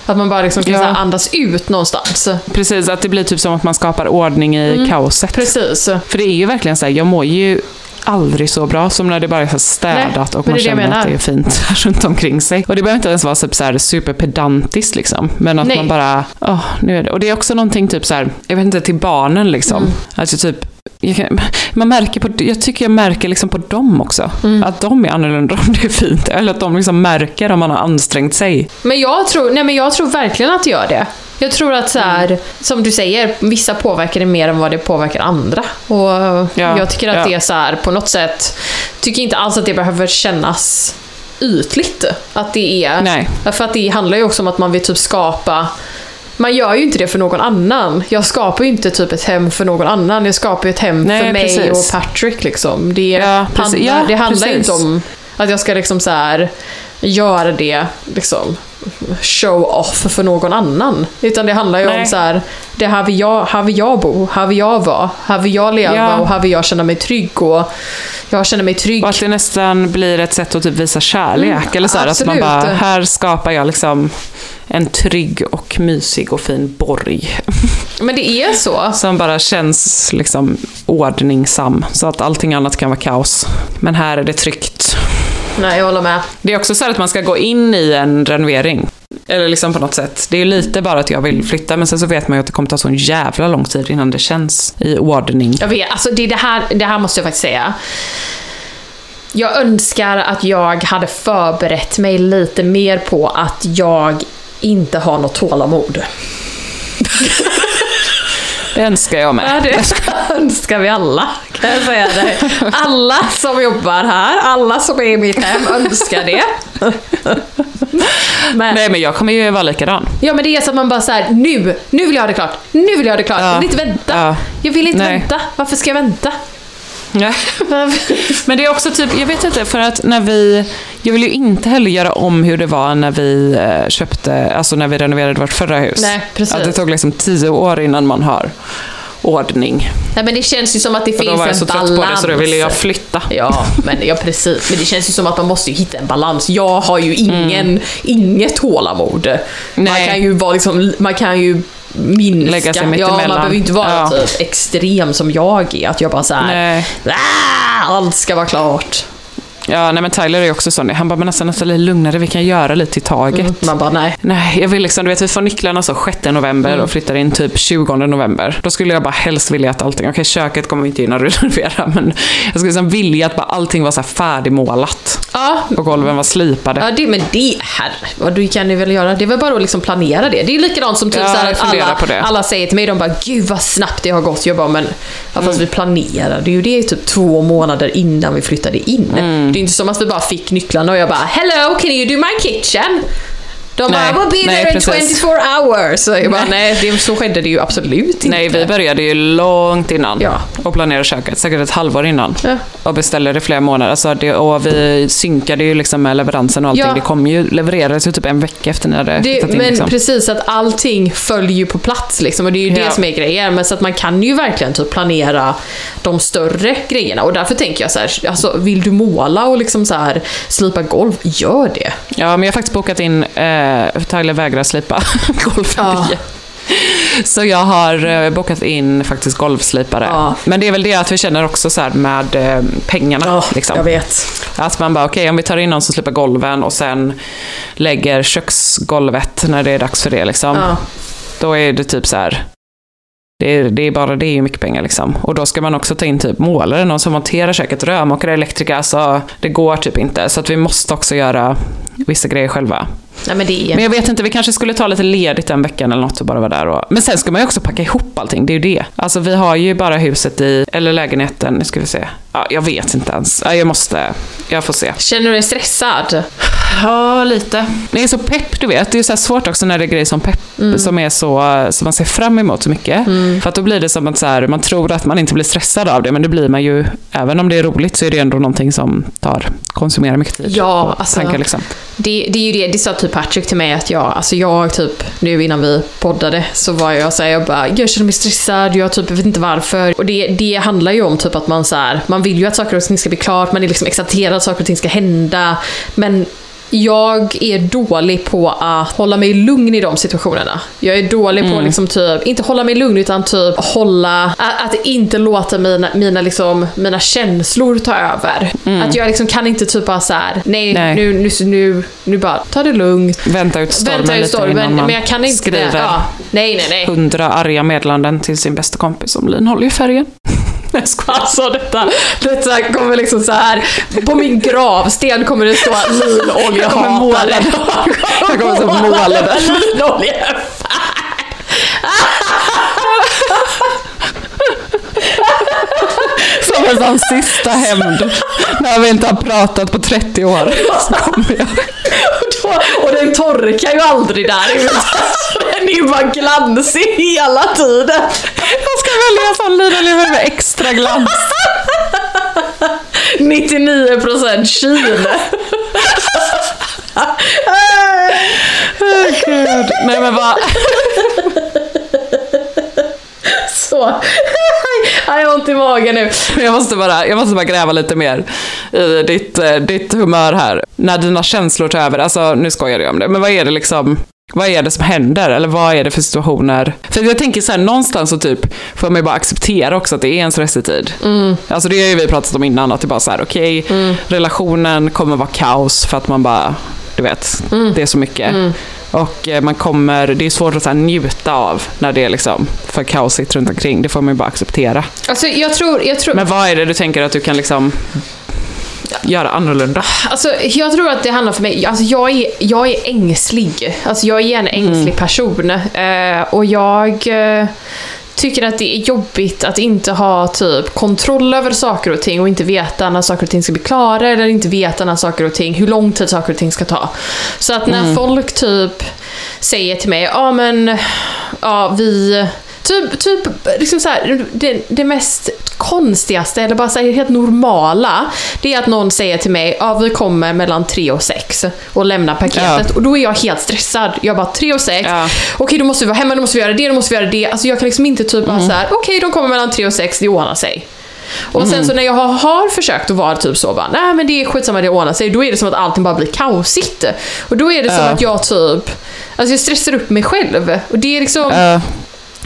att man bara liksom kan Ja. andas ut någonstans. Precis, att det blir typ som att man skapar ordning i kaoset. Precis. För det är ju verkligen så här, jag mår ju aldrig så bra som när det bara är städat Nej, och man känner att det är fint runt omkring sig. Och det behöver inte ens vara så här superpedantiskt liksom. Men att Nej. man bara, åh, nu är det. Och det är också någonting typ så här, jag vet inte, till barnen liksom. Mm. Alltså typ, jag, kan, man märker på, jag tycker jag märker liksom på dem också. Mm. Att de är annorlunda om det är fint. Eller att de liksom märker om man har ansträngt sig. Men jag tror, nej men jag tror verkligen att det gör det. Jag tror att så här, som du säger, vissa påverkar det mer än vad det påverkar andra. Och Ja, jag tycker att ja. det är så här, på något sätt, tycker inte alls att det behöver kännas ytligt. Att det är, Nej. för att det handlar ju också om att man vill typ skapa man gör ju inte det för någon annan. Jag skapar ju inte typ ett hem för någon annan. Jag skapar ju ett hem Nej, för mig precis. och Patrick liksom. Det, Ja, handlar, Ja, det handlar ju inte om att jag ska liksom så här göra det liksom show off för någon annan. Utan det handlar ju om Nej. så här, det här vill jag, här vill jag bo, här vill jag vara, här vill jag leva Ja. och här vill jag känna mig trygg och jag känner mig trygg. Och att det nästan blir ett sätt att typ visa kärlek. Mm, eller så här, att man bara, här skapar jag liksom en trygg och mysig och fin borg. Men det är så. Som bara känns liksom ordningsam. Så att allting annat kan vara kaos. Men här är det tryggt. Nej, jag håller med. Det är också så att man ska gå in i en renovering. Eller liksom på något sätt. Det är lite bara att jag vill flytta, men sen så vet man ju att det kommer ta så en jävla lång tid innan det känns i ordning. Jag vet, alltså det, det, här, det här måste jag faktiskt säga. Jag önskar att jag hade förberett mig lite mer på att jag inte har något tålamod. Det önskar jag Ja, med. det önskar vi alla, kan jag säga dig. Alla som jobbar här, alla som är i mitt hem önskar det. Men, Nej, men jag kommer ju vara likadan. ja men det är så att man bara så här: nu, nu vill jag ha det klart, nu vill jag ha det klart, jag vill inte vänta. Ja. Jag vill inte Nej. vänta, varför ska jag vänta? Men det är också typ, jag vet inte, för att när vi, jag vill ju inte heller göra om hur det var när vi eh, köpte, alltså när vi renoverade vårt förra hus. Nej, precis. Att det tog liksom tio år innan man har ordning. Nej men det känns ju som att det Och då finns var jag en så balans. trött på det så då ville jag flytta. Ja, men, ja, precis. Men det känns ju som att man måste ju hitta en balans. Jag har ju ingen, inget tålamod. Man Mm. Nej. kan ju vara liksom, man kan ju minska. Lägga sig mitt ja, man emellan. behöver ju inte vara Ja. typ extrem som jag är. Att jag bara såhär, Nej. "Ah, allt ska vara klart. Ja, nej men Tyler är ju också sån. Han bara, men nästan nästan lite lugnare, vi kan göra lite i taget. Man bara, nej. Nej, jag vill liksom, du vet vi får nycklarna så 6 november Mm. och flyttar in typ 20 november. Då skulle jag bara helst vilja att allting, okej köket kommer vi inte in och renovera, men jag skulle liksom vilja att bara allting var så här färdigmålat. Ja, Och golven var slipade. Ja, det, men det, herre, vad du kan ni väl göra? Det är väl bara att liksom planera det. Det är ju likadant som typ Ja, så här att alla, alla säger till mig, de bara “Gud vad snabbt det har gått”. Jag bara “Men ja, fast vi planerade ju det typ två månader innan vi flyttade in”. Mm. Det är inte som att vi bara fick nycklarna och jag bara “Hello, can you do my kitchen?” De bara Nej, “We'll be nej, there in precis. 24 hours”. Så jag bara Nej. “Nej, det, så skedde det ju absolut inte”. Nej, vi började ju långt innan Ja. och planerade köket, säkert ett halvår innan. Ja. Och beställde det flera månader. Alltså det, och vi synkade ju liksom med leveransen och allting. Ja. Det kom ju, levererades ju typ en vecka efter ni hade Det, in. men liksom. precis, att allting följer ju på plats liksom, och det är ju det som är grejen. Men så att man kan ju verkligen typ planera de större grejerna och därför tänker jag så här, alltså vill du måla och liksom så här slipa golv, gör det. Ja, men jag har faktiskt bokat in, eh, Tyler vägrar slipa golvet. Ja. Så jag har eh, bokat in faktiskt golvslipare. Ja. Men det är väl det att vi känner också så med eh, pengarna. liksom. vet. Att man bara, okej om vi tar in någon som slipar golven och sen lägger köksgolvet när det är dags för det. Liksom. Ja. Då är det typ så här. Det är, det är bara det är ju mycket pengar liksom. Och då ska man också ta in typ målare, någon som monterar köket, rörmokare, elektriker. Alltså, det går typ inte. Så att vi måste också göra vissa grejer själva. Nej men det är... Men jag vet inte, vi kanske skulle ta lite ledigt en vecka eller något och bara vara där och... Men sen ska man ju också packa ihop allting, det är ju det. Alltså vi har ju bara huset i, eller lägenheten, nu ska vi se. Ja, jag vet inte ens. Ja, jag måste, jag får se. Känner du dig stressad? Ja, lite. Det är så pepp, du vet. Det är så svårt också när det är grejer som pepp, som är så, som man ser fram emot så mycket. För att då blir det som att så här, man tror att man inte blir stressad av det, men det blir man ju, även om det är roligt så är det ändå någonting som tar, konsumerar mycket tid. Ja, alltså- tankar liksom. Det, det är ju det, det sa typ Patrick till mig att jag, alltså jag typ, nu innan vi poddade, så var jag såhär, jag bara, jag känner mig stressad, jag typ, jag vet inte varför. Och det, det handlar ju om typ att man så här, man vill ju att saker och ting ska bli klart, man är liksom exalterad att saker och ting ska hända. Men jag är dålig på att hålla mig lugn i de situationerna. Jag är dålig på att liksom typ, inte hålla mig lugn utan typ hålla, att, att inte låta mina, mina, liksom, mina känslor ta över. Att jag liksom kan inte typ bara såhär, nej, Nej. Nu, nu, nu, nu bara, ta det lugnt. Vänta ut stormen Vänta ut lite stormen, innan man men jag kan inte skriver det. Ja, nej, nej, nej. hundra arga meddelanden till sin bästa kompis om linoljeofärgen. Jag. Alltså detta, detta kommer liksom så här på min gravsten kommer det stå Jag kommer måla den. Jag kommer så måla den. Som en sån sista hämnd. När vi inte har pratat på 30 år. Så kommer jag. Och, då, och den torkar ju aldrig där. Så Den är ju bara glansig hela tiden. Jag ska välja sån linolje med extra glans. 99% Chile. Gud. Nej men vad... Så. Jag har ont i magen nu. Jag måste, bara, jag måste bara gräva lite mer i ditt, eh, ditt humör här. När dina känslor tar över, alltså nu skojar jag om det, men vad är det liksom, vad är det som händer? Eller vad är det för situationer? För jag tänker så här, någonstans så typ får man ju bara acceptera också att det är ens restetid. Mm. Alltså det har ju vi pratat om innan, att det bara så här, okej, okay, mm. relationen kommer vara kaos för att man bara, du vet, mm. det är så mycket. Och eh, man kommer, det är svårt att så njuta av när det är liksom för kaosigt runt omkring. Det får man ju bara acceptera. Alltså jag tror, jag tror... Men vad är det du tänker att du kan liksom göra annorlunda? Alltså, jag tror att det handlar för mig, alltså jag är, jag är ängslig. Alltså jag är en ängslig mm. person. Eh, och jag eh, tycker att det är jobbigt att inte ha typ kontroll över saker och ting och inte veta när saker och ting ska bli klara eller inte veta när saker och ting, hur lång tid saker och ting ska ta. Så att när mm. folk typ säger till mig, ja men, ja vi Typ, typ liksom så här, det, det, mest konstigaste, eller bara så här, helt normala, det är att någon säger till mig, ja vi kommer mellan 3 och 6 och lämnar paketet. Ja. Och då är jag helt stressad. Jag bara, 3 och 6, ja. okej då måste vi vara hemma, då måste vi göra det, då måste vi göra det. Alltså jag kan liksom inte typ mm. bara så här, okej de kommer mellan 3 och 6, det ordnar sig. Och mm. sen så när jag har, har försökt att vara typ så bara, nej men det är skitsamma det ordnar sig, då är det som att allting bara blir kaosigt. Och då är det som uh. att jag typ, alltså jag stressar upp mig själv. Och det är liksom, uh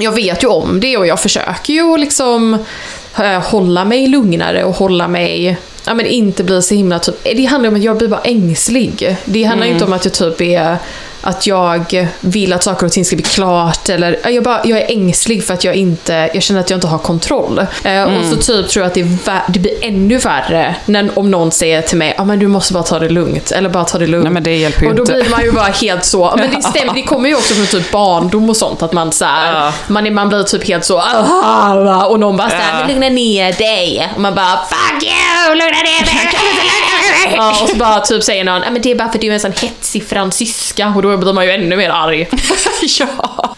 jag vet ju om det och jag försöker ju liksom äh, hålla mig lugnare och hålla mig Ja men inte bli så himla typ, det handlar om att jag blir bara ängslig. Det handlar mm. inte om att jag typ är att jag vill att saker och ting ska bli klart eller jag, bara, jag är ängslig för att jag inte, jag känner att jag inte har kontroll. Mm. Och så typ tror jag att det, är, det blir ännu värre när, om någon säger till mig, ja ah, men du måste bara ta det lugnt, eller bara ta det lugnt. Nej men det hjälper ju Och då inte. blir man ju bara helt så, men det stämmer, det kommer ju också från typ barndom och sånt, att man så här, ja. man, man blir typ helt så, och någon bara såhär, men lugna ner dig. Och man bara, fuck you, lugna ner dig. ja, och så bara typ säger någon, men det är bara för att du är en sån hetsig fransyska. Och då då blir man ju ännu mer arg. ja.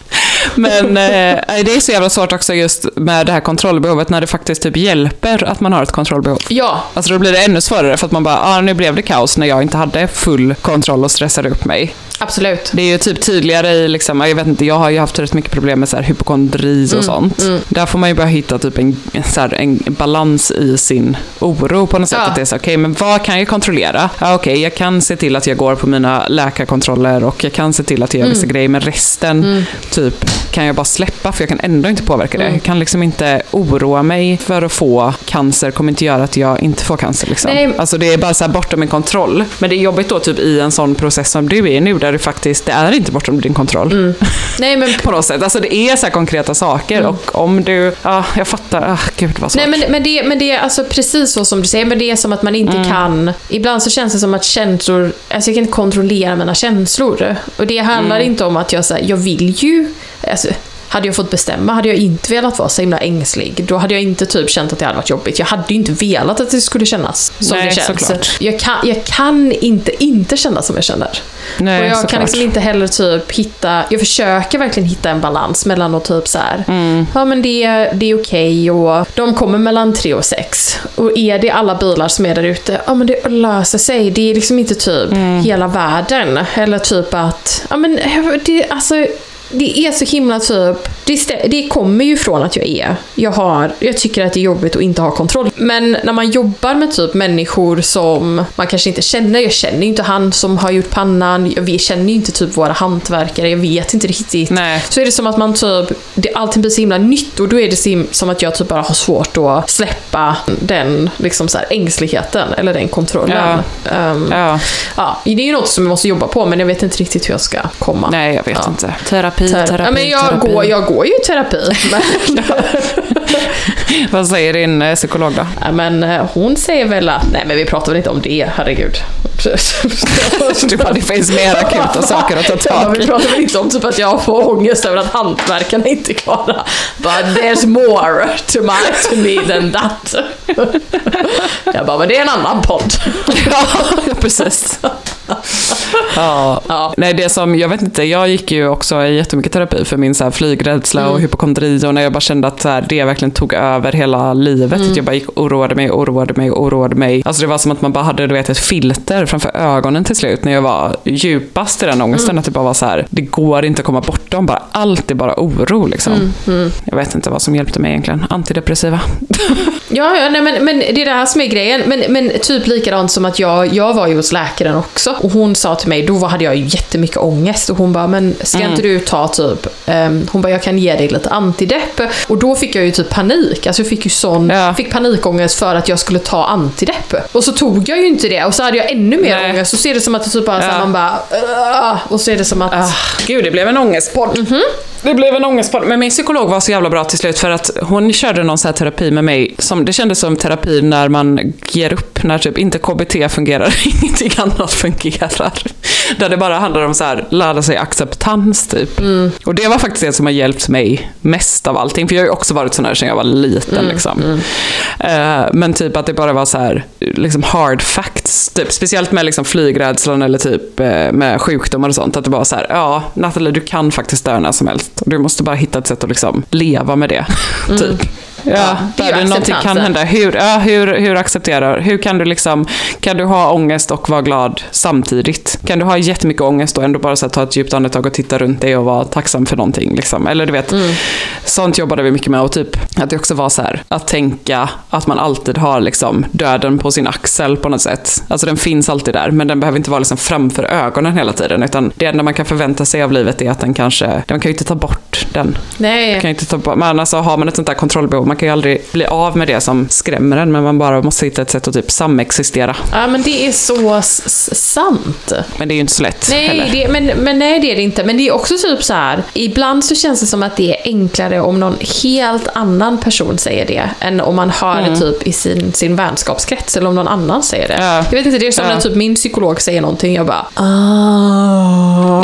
Men eh, det är så jävla svårt också just med det här kontrollbehovet när det faktiskt typ hjälper att man har ett kontrollbehov. Ja. Alltså då blir det ännu svårare för att man bara, ah, nu blev det kaos när jag inte hade full kontroll och stressade upp mig. Absolut. Det är ju typ tydligare i, liksom, jag vet inte, jag har ju haft rätt mycket problem med så här hypokondri och mm, sånt. Mm. Där får man ju bara hitta typ en, så här, en balans i sin oro på något sätt. Ja. Att det är så, okej, okay, men vad kan jag kontrollera? Ja, okej, okay, jag kan se till att jag går på mina läkarkontroller och jag kan se till att jag gör mm. vissa grejer, men resten mm. typ kan jag bara släppa för jag kan ändå inte påverka det. Mm. Jag kan liksom inte oroa mig för att få cancer, kommer inte göra att jag inte får cancer. Liksom. Nej. Alltså det är bara så här bortom min kontroll. Men det är jobbigt då typ i en sån process som du är nu, där det faktiskt, det är inte bortom din kontroll. Mm. Nej, men... på något sätt. Alltså det är så konkreta saker mm. och om du, ja, jag fattar, ah, gud vad svårt. Nej men, men, det, men det är alltså precis så som du säger, men det är som att man inte mm. kan, ibland så känns det som att känslor, alltså jag kan inte kontrollera mina känslor. Och det handlar mm. inte om att jag, så jag vill ju, alltså, hade jag fått bestämma hade jag inte velat vara så himla ängslig. Då hade jag inte typ känt att det hade varit jobbigt. Jag hade ju inte velat att det skulle kännas som Nej, det känns. Såklart. Jag kan, jag kan inte inte känna som jag känner. Nej, och jag såklart. kan liksom inte heller typ hitta, jag försöker verkligen hitta en balans mellan att typ så här, mm. ja men det, det är okej okay och de kommer mellan tre och sex. Och är det alla bilar som är där ute, ja men det löser sig. Det är liksom inte typ mm. hela världen. Eller typ att, ja men det, alltså det är så himla typ, det, det kommer ju från att jag är. Jag, har, jag tycker att det är jobbigt att inte ha kontroll. Men när man jobbar med typ människor som man kanske inte känner, jag känner ju inte han som har gjort pannan, jag känner ju inte typ våra hantverkare, jag vet inte riktigt. Nej. Så är det som att man typ, det, allting blir så himla nytt och då är det som att jag typ bara har svårt att släppa den liksom så här, ängsligheten eller den kontrollen. Ja. Um, ja. ja. Det är ju något som jag måste jobba på men jag vet inte riktigt hur jag ska komma. Nej, jag vet ja. inte. Terapi terapi, terapi, ja, men jag, terapi. Går, jag går ju i terapi. Vad säger din eh, psykolog då? Ja, men, eh, hon säger väl att, nej men vi pratar väl inte om det, herregud. du bara, det finns mer akuta saker att ta tag i. vi pratar väl inte om typ att jag får ångest över att hantverkarna inte är klara. But there's more to, my, to me than that. jag bara, men det är en annan podd. ja, precis. Ja. Ja. Nej, det som, jag vet inte, jag gick ju också i jättemycket terapi för min så här, flygrädsla Mm. och hypokondri och när jag bara kände att så här, det verkligen tog över hela livet. Mm. Att jag bara gick och oroade mig, oroade mig, oroade mig. Alltså det var som att man bara hade du vet, ett filter framför ögonen till slut när jag var djupast i den ångesten. Mm. Att det bara var så här, det går inte att komma bortom, bara, allt är bara oro liksom. Mm, Jag vet inte vad som hjälpte mig egentligen. Antidepressiva. Ja, ja nej, men, men det är det här som är grejen. Men, men typ likadant som att jag, jag var ju hos läkaren också. Och hon sa till mig, då hade jag ju jättemycket ångest. Och hon bara, men ska Mm. inte du ta typ, ehm, hon bara, jag kan ge dig lite antidepp. Och då fick jag ju typ panik. Alltså jag fick ju sån, Ja. fick panikångest för att jag skulle ta antidepp. Och så tog jag ju inte det. Och så hade jag ännu mer Nej. ångest. Så är det som att det typ bara, så Ja. man bara, och så är det som att, Ah, gud, det blev en ångestpodd. Mhm. Det blev en ångestpodd. Men min psykolog var så jävla bra till slut för att hon körde någon så här terapi med mig. Som, det kändes som terapi när man ger upp, när typ inte KBT fungerar, ingenting annat fungerar. Där det bara handlar om så här, lära sig acceptans typ. Mm. Och det var faktiskt det som har hjälpt mig mest av allting. För jag har ju också varit sån här sedan jag var liten Mm, liksom. Eh, men typ att det bara var så här, liksom hard facts. Typ, speciellt med liksom flygrädslan eller typ eh, med sjukdomar och sånt. Att det bara så här, ja Nathalie du kan faktiskt dö när som helst. Och du måste bara hitta ett sätt att liksom leva med det. typ. Ja, det är där det någonting kan hända. Hur, ja, hur, hur accepterar, hur kan du liksom, kan du ha ångest och vara glad samtidigt? Kan du ha jättemycket ångest och ändå bara så här, ta ett djupt andetag och titta runt dig och vara tacksam för någonting? Liksom? Eller du vet, Mm. sånt jobbade vi mycket med och typ att det också var så här, att tänka att man alltid har liksom döden på sin axel på något sätt. Alltså den finns alltid där, men den behöver inte vara liksom framför ögonen hela tiden, utan det enda man kan förvänta sig av livet är att den kanske, man kan ju inte ta bort den. nej. Man kan inte ta bort, men alltså har man ett sånt där kontrollbehov, man kan ju aldrig bli av med det som skrämmer en, men man bara måste hitta ett sätt att typ samexistera. Ja, men det är så sant. Men det är ju inte så lätt Nej, det, men, men nej det är det inte. Men det är också typ så här. ibland så känns det som att det är enklare om någon helt annan person säger det, än om man hör det typ i sin, sin vänskapskrets, eller om någon annan säger det. Mm. Ja. Jag vet inte, det är som Ja. när typ min psykolog säger någonting, jag bara ah.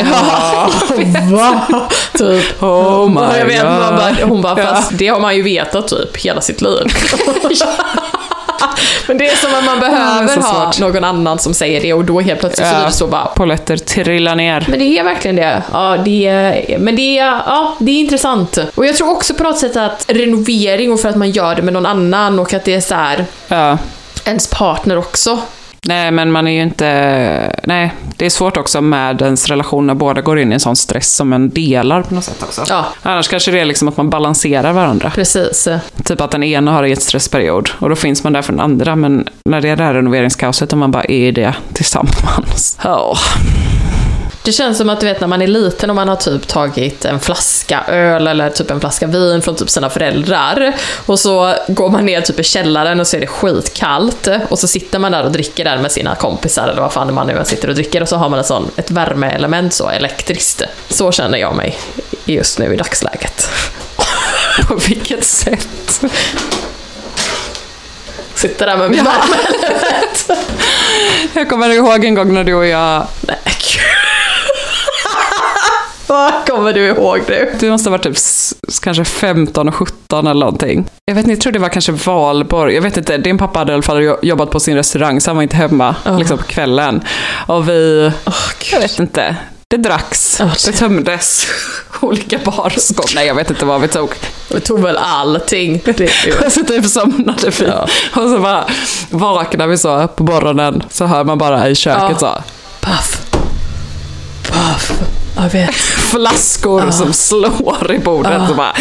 Va? typ. Oh my jag vet, man God. bara, hon bara, Ja. fast det har man ju vetat typ hela sitt liv. Men det är som att man behöver så ha någon annan som säger det och då helt plötsligt så Ja. blir det så bara Polletter trillar ner. men det är verkligen det. Ja, det är, men det är, ja, det är intressant. Och jag tror också på något sätt att renovering och för att man gör det med någon annan och att det är så här Ja. ens partner också. Nej, men man är ju inte... Nej, det är svårt också med ens relation när båda går in i en sån stress som en delar på något sätt också. Ja. Annars kanske det är liksom att man balanserar varandra. Precis. Typ att den ena har en stressperiod och då finns man där för den andra. Men när det är det här renoveringskaoset och man bara är i det tillsammans. Ja. Det känns som att du vet när man är liten och man har typ tagit en flaska öl eller typ en flaska vin från typ sina föräldrar. Och så går man ner typ i källaren och så är det skitkallt. Och så sitter man där och dricker där med sina kompisar eller vad fan man nu än sitter och dricker. Och så har man en sån, ett värmeelement så, elektriskt. Så känner jag mig just nu i dagsläget. På vilket sätt? Sitter där med min värmeelement. Jag kommer ihåg en gång när du och jag... Nej, gud. Vad kommer du ihåg nu? Du måste ha varit typ kanske 15 och 17 eller någonting. Jag vet inte, jag tror det var kanske valborg. Jag vet inte, din pappa hade i alla fall jo- jobbat på sin restaurang så han var inte hemma liksom på kvällen. Och vi... jag vet inte. Det dracks, Oh, det tömdes. Olika barskåp. Nej, jag vet inte vad vi tog. Vi tog väl allting. Och så typ somnade vi. Ja. Och så bara vaknade vi så på morgonen. Så hör man bara i köket så. Puff. Puff. Flaskor som slår i bordet. Och bara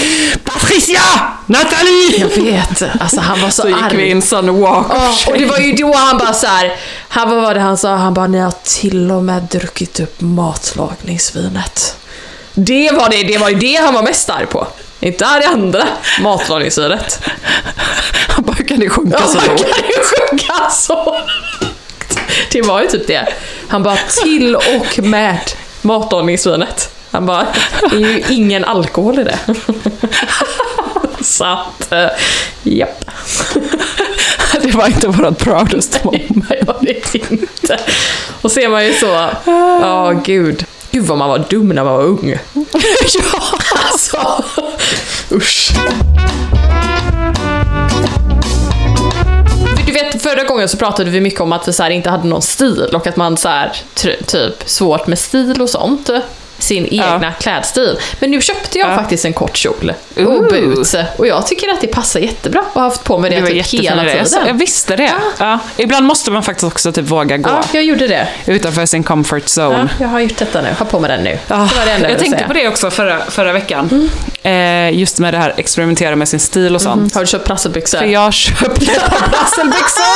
Patricia! Nathalie! Jag vet. Alltså han var så, Så gick arg. vi en sån walk Ja, of och det var ju då han bara så här. Han, vad var det han sa? Han bara, ni har till och med druckit upp matlagningsvinet. Det var det, det var ju det han var mest arg på. Inte det andra matlagningsvinet. Han bara, hur kan det sjunka Ja, så han kan lågt? ju sjunga så lågt. Det var ju typ det. Han bara, till och med matlagningsvinet. Han bara, det är ju ingen alkohol i det. Så att, japp. Det var inte vårat proudest moment. Nej, var det inte. Och ser man ju så, ja gud. Gud vad man var dum när man var ung. ja. Alltså, usch förra gången så pratade vi mycket om att vi så här inte hade någon stil och att man så här, typ svårt med stil och sånt. Sin egna klädstil. Men nu köpte jag Ja. faktiskt en kort kjol och Ooh. boots. Och jag tycker att det passar jättebra och har haft på mig det, Det typ hela. Så Jag tiden. visste det. Ja. Ibland måste man faktiskt också typ våga gå Ja, jag gjorde det. utanför sin comfort zone. Ja, jag har gjort detta nu. Har på mig den nu. Ah, det var det enda jag tänkte säga. på det också förra, förra veckan. Eh, just med det här experimentera med sin stil och sånt. Har du köpt prasselbyxor? För jag köpte par brasselbyxor.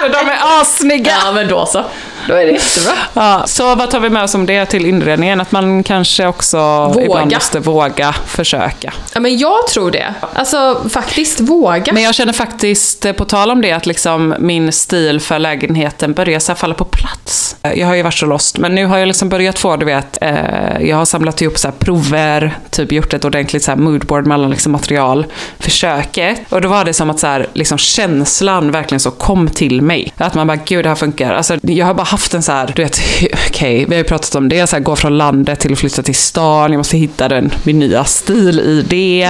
För de är assnygga. Ja, men då så. Då är det jättebra. Ja, så vad tar vi med oss om det till inredningen? Att man kanske också Våga. ibland måste våga försöka. Ja, men jag tror det. Alltså, faktiskt våga. Men jag känner faktiskt, eh, på tal om det, att liksom min stil för lägenheten börjar så falla på plats. Eh, Jag har ju varit så lost, men nu har jag liksom börjat få, du vet, eh, jag har samlat ihop så här prover, typ gjort ett ordentligt så här moodboard med alla liksom material för köket. Och då var det som att så här, liksom känslan verkligen så kom till mig. Att man bara, gud det här funkar. Alltså, jag har bara haft en så här, du vet, okej, vi har ju pratat om det, så här, gå från landet till att flytta till stan, jag måste hitta den, min nya stil i det.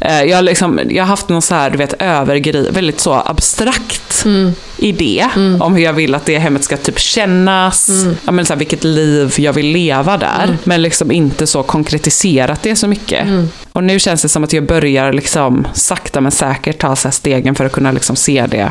Eh, Jag, har liksom, jag har haft någon så här, du vet, övergri, väldigt så abstrakt idé om hur jag vill att det hemmet ska typ kännas, ja, men så här, vilket liv jag vill leva där. Men liksom inte så konkretiserat det så mycket. Och nu känns det som att jag börjar liksom sakta men säkert ta så stegen för att kunna liksom se det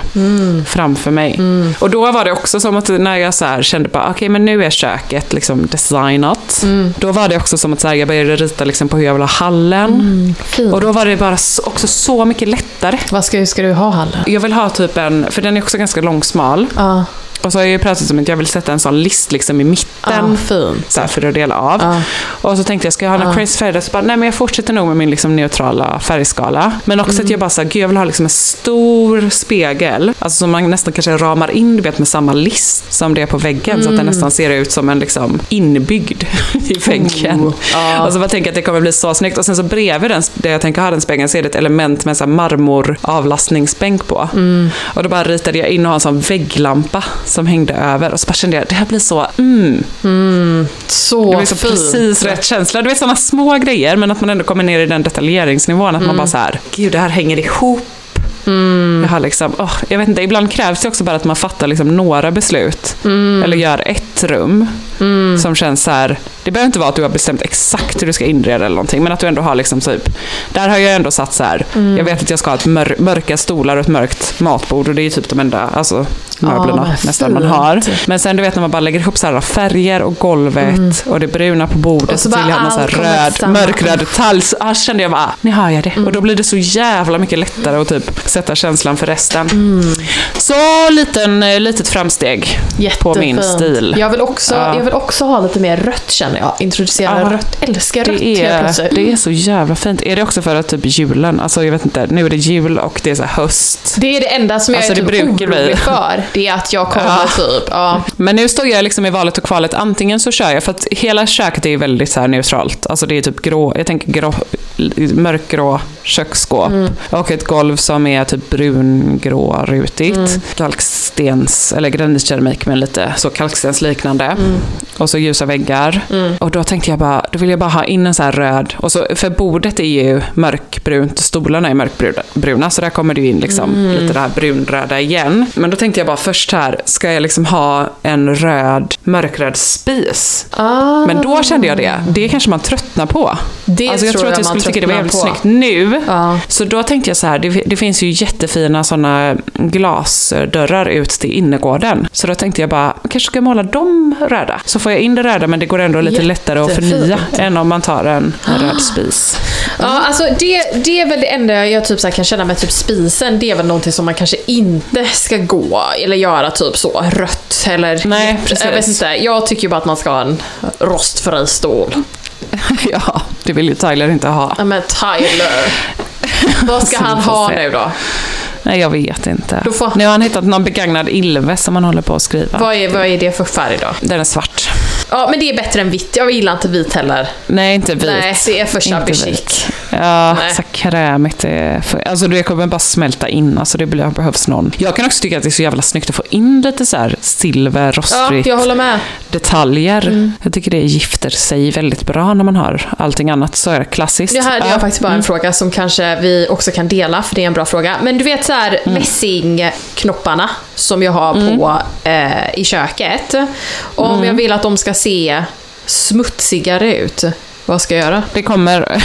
framför mig. Och då var det också som att när jag så här kände bara, okej men nu är köket liksom designat. Då var det också som att så här, jag började rita liksom på hur jag vill ha hallen. Och då var det bara så, också så mycket lättare. Vad ska, ska du ha, Hallen? Jag vill ha typ en, för den är också ganska långsmal. Ja, och så har jag ju pratat om att jag vill sätta en sån list liksom i mitten. fint. Så här för att dela av. Ja. Och så tänkte jag, ska jag ha någon Ja. crazy färg? Så bara, nej men jag fortsätter nog med min liksom neutrala färgskala. Men också Mm. att jag bara så här, gud jag vill ha liksom en stor spegel. Alltså som man nästan kanske ramar in, du vet med samma list som det är på väggen. Så att Mm. den nästan ser ut som en liksom inbyggd i väggen. Oh. Och så bara tänker jag att det kommer bli så snyggt. Och sen så bredvid den, det jag tänker ha den spegeln så är det ett element med en sån här marmor avlastningsbänk på. Mm. Och då bara ritade jag in och ha en sån vägglampa som hängde över. Och så bara kände jag, det här blir så, mm. Så Det var så fint. precis rätt känsla. Du vet sådana små grejer men att man ändå kommer ner i den detaljeringsnivån. Att man bara så här, gud det här hänger ihop. Jag, har liksom, åh, jag vet inte, ibland krävs det också bara att man fattar liksom några beslut. Eller gör ett rum som känns så här. Det behöver inte vara att du har bestämt exakt hur du ska inreda eller någonting. Men att du ändå har liksom typ, där har jag ändå satt så här. Jag vet att jag ska ha ett mör, mörka stolar och ett mörkt matbord. Och det är ju typ de enda alltså, möblerna men nästan man har. Men sen du vet när man bara lägger ihop så här färger och golvet och det bruna på bordet. Och så så vill bara jag ha någon så här röd, mörkröd detalj. Så ah, kände jag bara, ah, nu har jag det. Och då blir det så jävla mycket lättare att typ sätta känslan för resten. Så liten, eh, litet framsteg på min Jättefint. stil. Jag vill, också, Ja. jag vill också ha lite mer rött känner jag. Introducera Ja. rött. Älskar rött Det helt är, plötsligt. det är så jävla fint. Är det också för att typ julen, alltså jag vet inte, nu är det jul och det är så höst. Det är det enda som jag Alltså, är typ orolig för. Det är att jag kommer Ja. typ, ja. Men nu står jag liksom i valet och kvalet. Antingen så kör jag, för att hela köket är ju väldigt så neutralt. Alltså det är typ grå, jag tänker grå, mörkgrå köksskåp. Och ett golv som är typ brungrå rutigt. Kalkstens, eller granitkeramik med lite så kalkstensliknande. Och så ljusa väggar. Och då tänkte jag bara, då vill jag bara ha in en så här röd. Och så, för bordet är ju mörkbrunt, stolarna är mörkbruna. Så där kommer det ju in liksom lite det här brunröda igen. Men då tänkte jag bara först här, ska jag liksom ha en röd, mörkröd spis? Ah. Men då kände jag det, det kanske man tröttnar på. Det alltså jag tror tror att jag jag man skulle tycka det var jävligt på. snyggt nu. Ja. Så då tänkte jag så här, det, det finns ju jättefina sådana glasdörrar ut till innergården. Så då tänkte jag bara, kanske ska jag måla dem röda? Så får jag in det röda men det går ändå lite lättare att Jättefint. förnya än om man tar en, en röd spis. Ja, alltså det, det är väl det enda jag typ så kan känna med typ spisen. Det är väl någonting som man kanske inte ska gå eller göra typ så rött eller... Nej, precis. Jag vet inte. Jag tycker ju bara att man ska ha en rostfri stol. ja, det vill ju Tyler inte ha. Ja men Tyler. Vad ska han ha nu då? Nej, jag vet inte. Får- Nu har han hittat någon begagnad Ilve som han håller på att skriva. Vad är, vad är det för färg då? Den är svart. Ja, men det är bättre än vitt. Jag gillar inte vit heller. Nej, inte vit. Nej, det är för shabby chic. Ja, Nej. så krämigt. Det, är för, alltså det kommer bara smälta in. Alltså det behövs någon. Jag kan också tycka att det är så jävla snyggt att få in lite så här silver, Ja, rostfritt, jag håller med. detaljer. Jag tycker det gifter sig väldigt bra när man har allting annat så är det klassiskt. Det här är Ja. Mm. faktiskt bara en fråga som kanske vi också kan dela, för det är en bra fråga. Men du vet så här Mm. mässingknopparna som jag har på eh, i köket. Om Mm. jag vill att de ska se smutsigare ut, vad ska jag göra? Det kommer...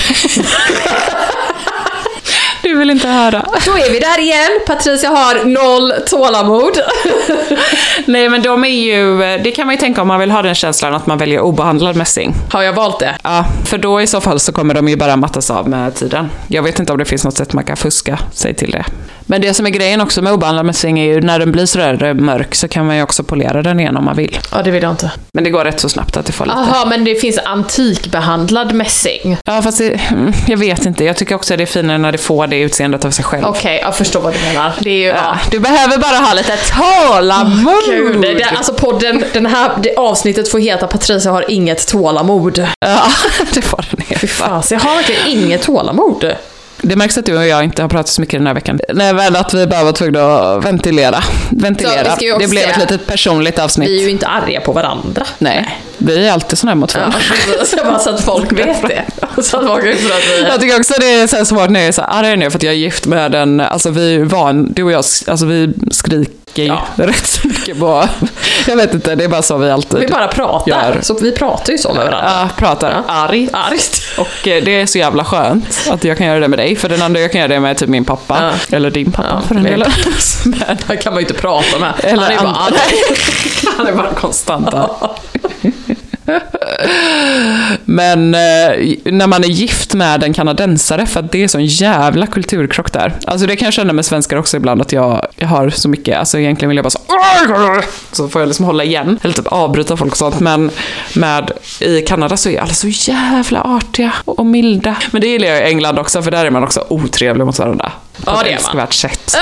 du vill inte höra. Då är vi där igen. Patricia har noll tålamod. Nej, men de är ju... Det kan man ju tänka om man vill ha den känslan att man väljer obehandlad mässing. Har jag valt det? Ja, för då i så fall så kommer de ju bara mattas av med tiden. Jag vet inte om det finns något sätt man kan fuska sig till det. Men det som är grejen också med obehandlad mässing är ju när den blir sådär mörk så kan man ju också polera den igen om man vill. Ja, det vill jag inte. Men det går rätt så snabbt att det får lite. Jaha, men det finns antikbehandlad mässing. Ja, fast det, mm, jag vet inte. Jag tycker också det är finare när det får det utseendet av sig själv. Okej, jag förstår vad du menar. Det är ju... Ja, Ja. du behöver bara ha lite tålamod. Gud, det, alltså podden, den här, det avsnittet får heta Patricia har inget tålamod. Ja, det får den heta. Fan, så jag har verkligen inget tålamod. Det märks att du och jag inte har pratat så mycket den här veckan. Nej, väl att vi bara var tvungna att ventilera. Ventilera. också Det blev ett litet personligt avsnitt. Vi är ju inte arga på varandra. Nej, vi är alltid sådana här mot Ja, varandra. så bara så att folk vet det. Så att folk vet att vi Jag tycker också det är så svårt när jag är så arg nu för att jag är gift med en, alltså vi är van, du och jag, alltså vi skriker ju Ja. rätt så mycket på, jag vet inte, det är bara så vi alltid Vi bara pratar. Gör. Så vi pratar ju så med varandra. Ja, pratar Ja. argt. Argt. Och eh, det är så jävla skönt att jag kan göra det med dig, för den andra jag kan göra det med typ min pappa. Eller din pappa Ja, för den delen. Men, Det kan man ju inte prata med. eller Han är bara arg. Han är bara konstant arg. Men eh, när man är gift med en kanadensare, för att det är sån jävla kulturkrock där. Alltså det kan jag känna med svenskar också ibland, att jag, jag har så mycket, alltså egentligen vill jag bara så så får jag liksom hålla igen, eller typ avbryta folk och sånt. Men med, i Kanada så är alla så jävla artiga och milda. Men det gillar jag i England också, för där är man också otrevlig mot varandra. På Ja, ett det är man. älskvärt sätt. Äh,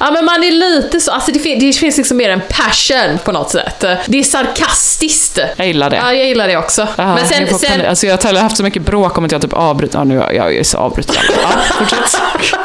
Ja men man är lite så, alltså det, fin- det finns liksom mer en passion på något sätt. Det är sarkastiskt. Jag gillar det. Ja, jag gillar det också. Ja, men sen, jag, sen, alltså jag har haft så mycket bråk om att jag typ avbryter. Ja, nu jag, jag är så avbryter alla. Ja, fortsätt.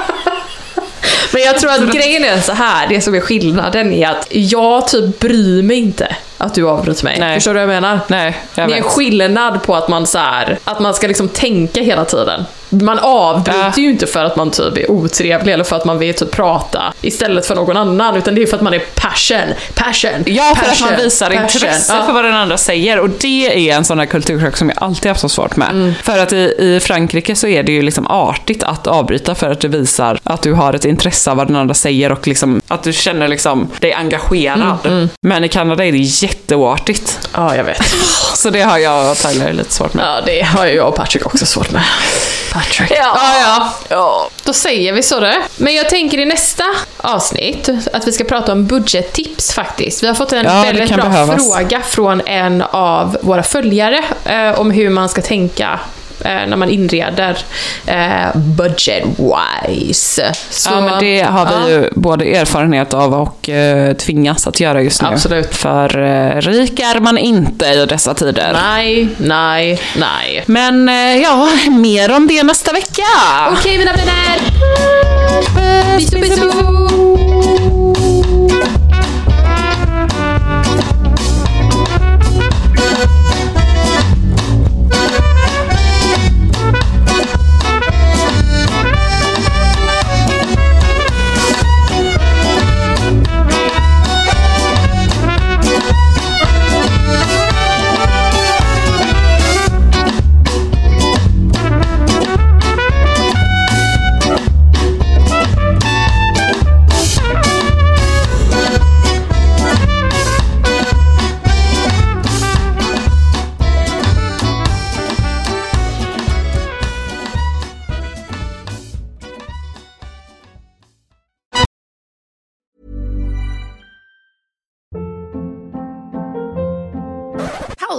men jag tror att grejen är så här, det som är skillnaden är att jag typ bryr mig inte att du avbryter mig. Nej. Förstår du vad jag menar? Nej, jag det är en skillnad på att man så här, att man ska liksom tänka hela tiden. Man avbryter Ja. ju inte för att man typ är otrevlig eller för att man vill typ prata istället för någon annan, utan det är för att man är passion, passion, Ja, för passion, att man visar passion. intresse Ja. för vad den andra säger. Och det är en sån här kulturkrock som jag alltid haft så svårt med. Mm. För att i, i Frankrike så är det ju liksom artigt att avbryta för att det visar att du har ett intresse av vad den andra säger och liksom att du känner liksom dig engagerad. Mm, Men i Kanada är det jätteoartigt. Ja, jag vet. Så det har jag och Tyler lite svårt med. Ja, det har ju jag och Patrick också svårt med. Patrick. Ja, ja. ja. Då säger vi så det. Men jag tänker i nästa avsnitt att vi ska prata om budgettips faktiskt. Vi har fått en Ja, väldigt bra behövas. fråga från en av våra följare eh, om hur man ska tänka när man inreder eh, budget-wise. Så- Ja, men det har vi ja. ju både erfarenhet av och eh, tvingas att göra just nu. Absolut. För eh, rik är man inte i dessa tider. Nej, nej, nej. Men eh, ja, mer om det nästa vecka. Okej mina vänner! Bisous, bisous!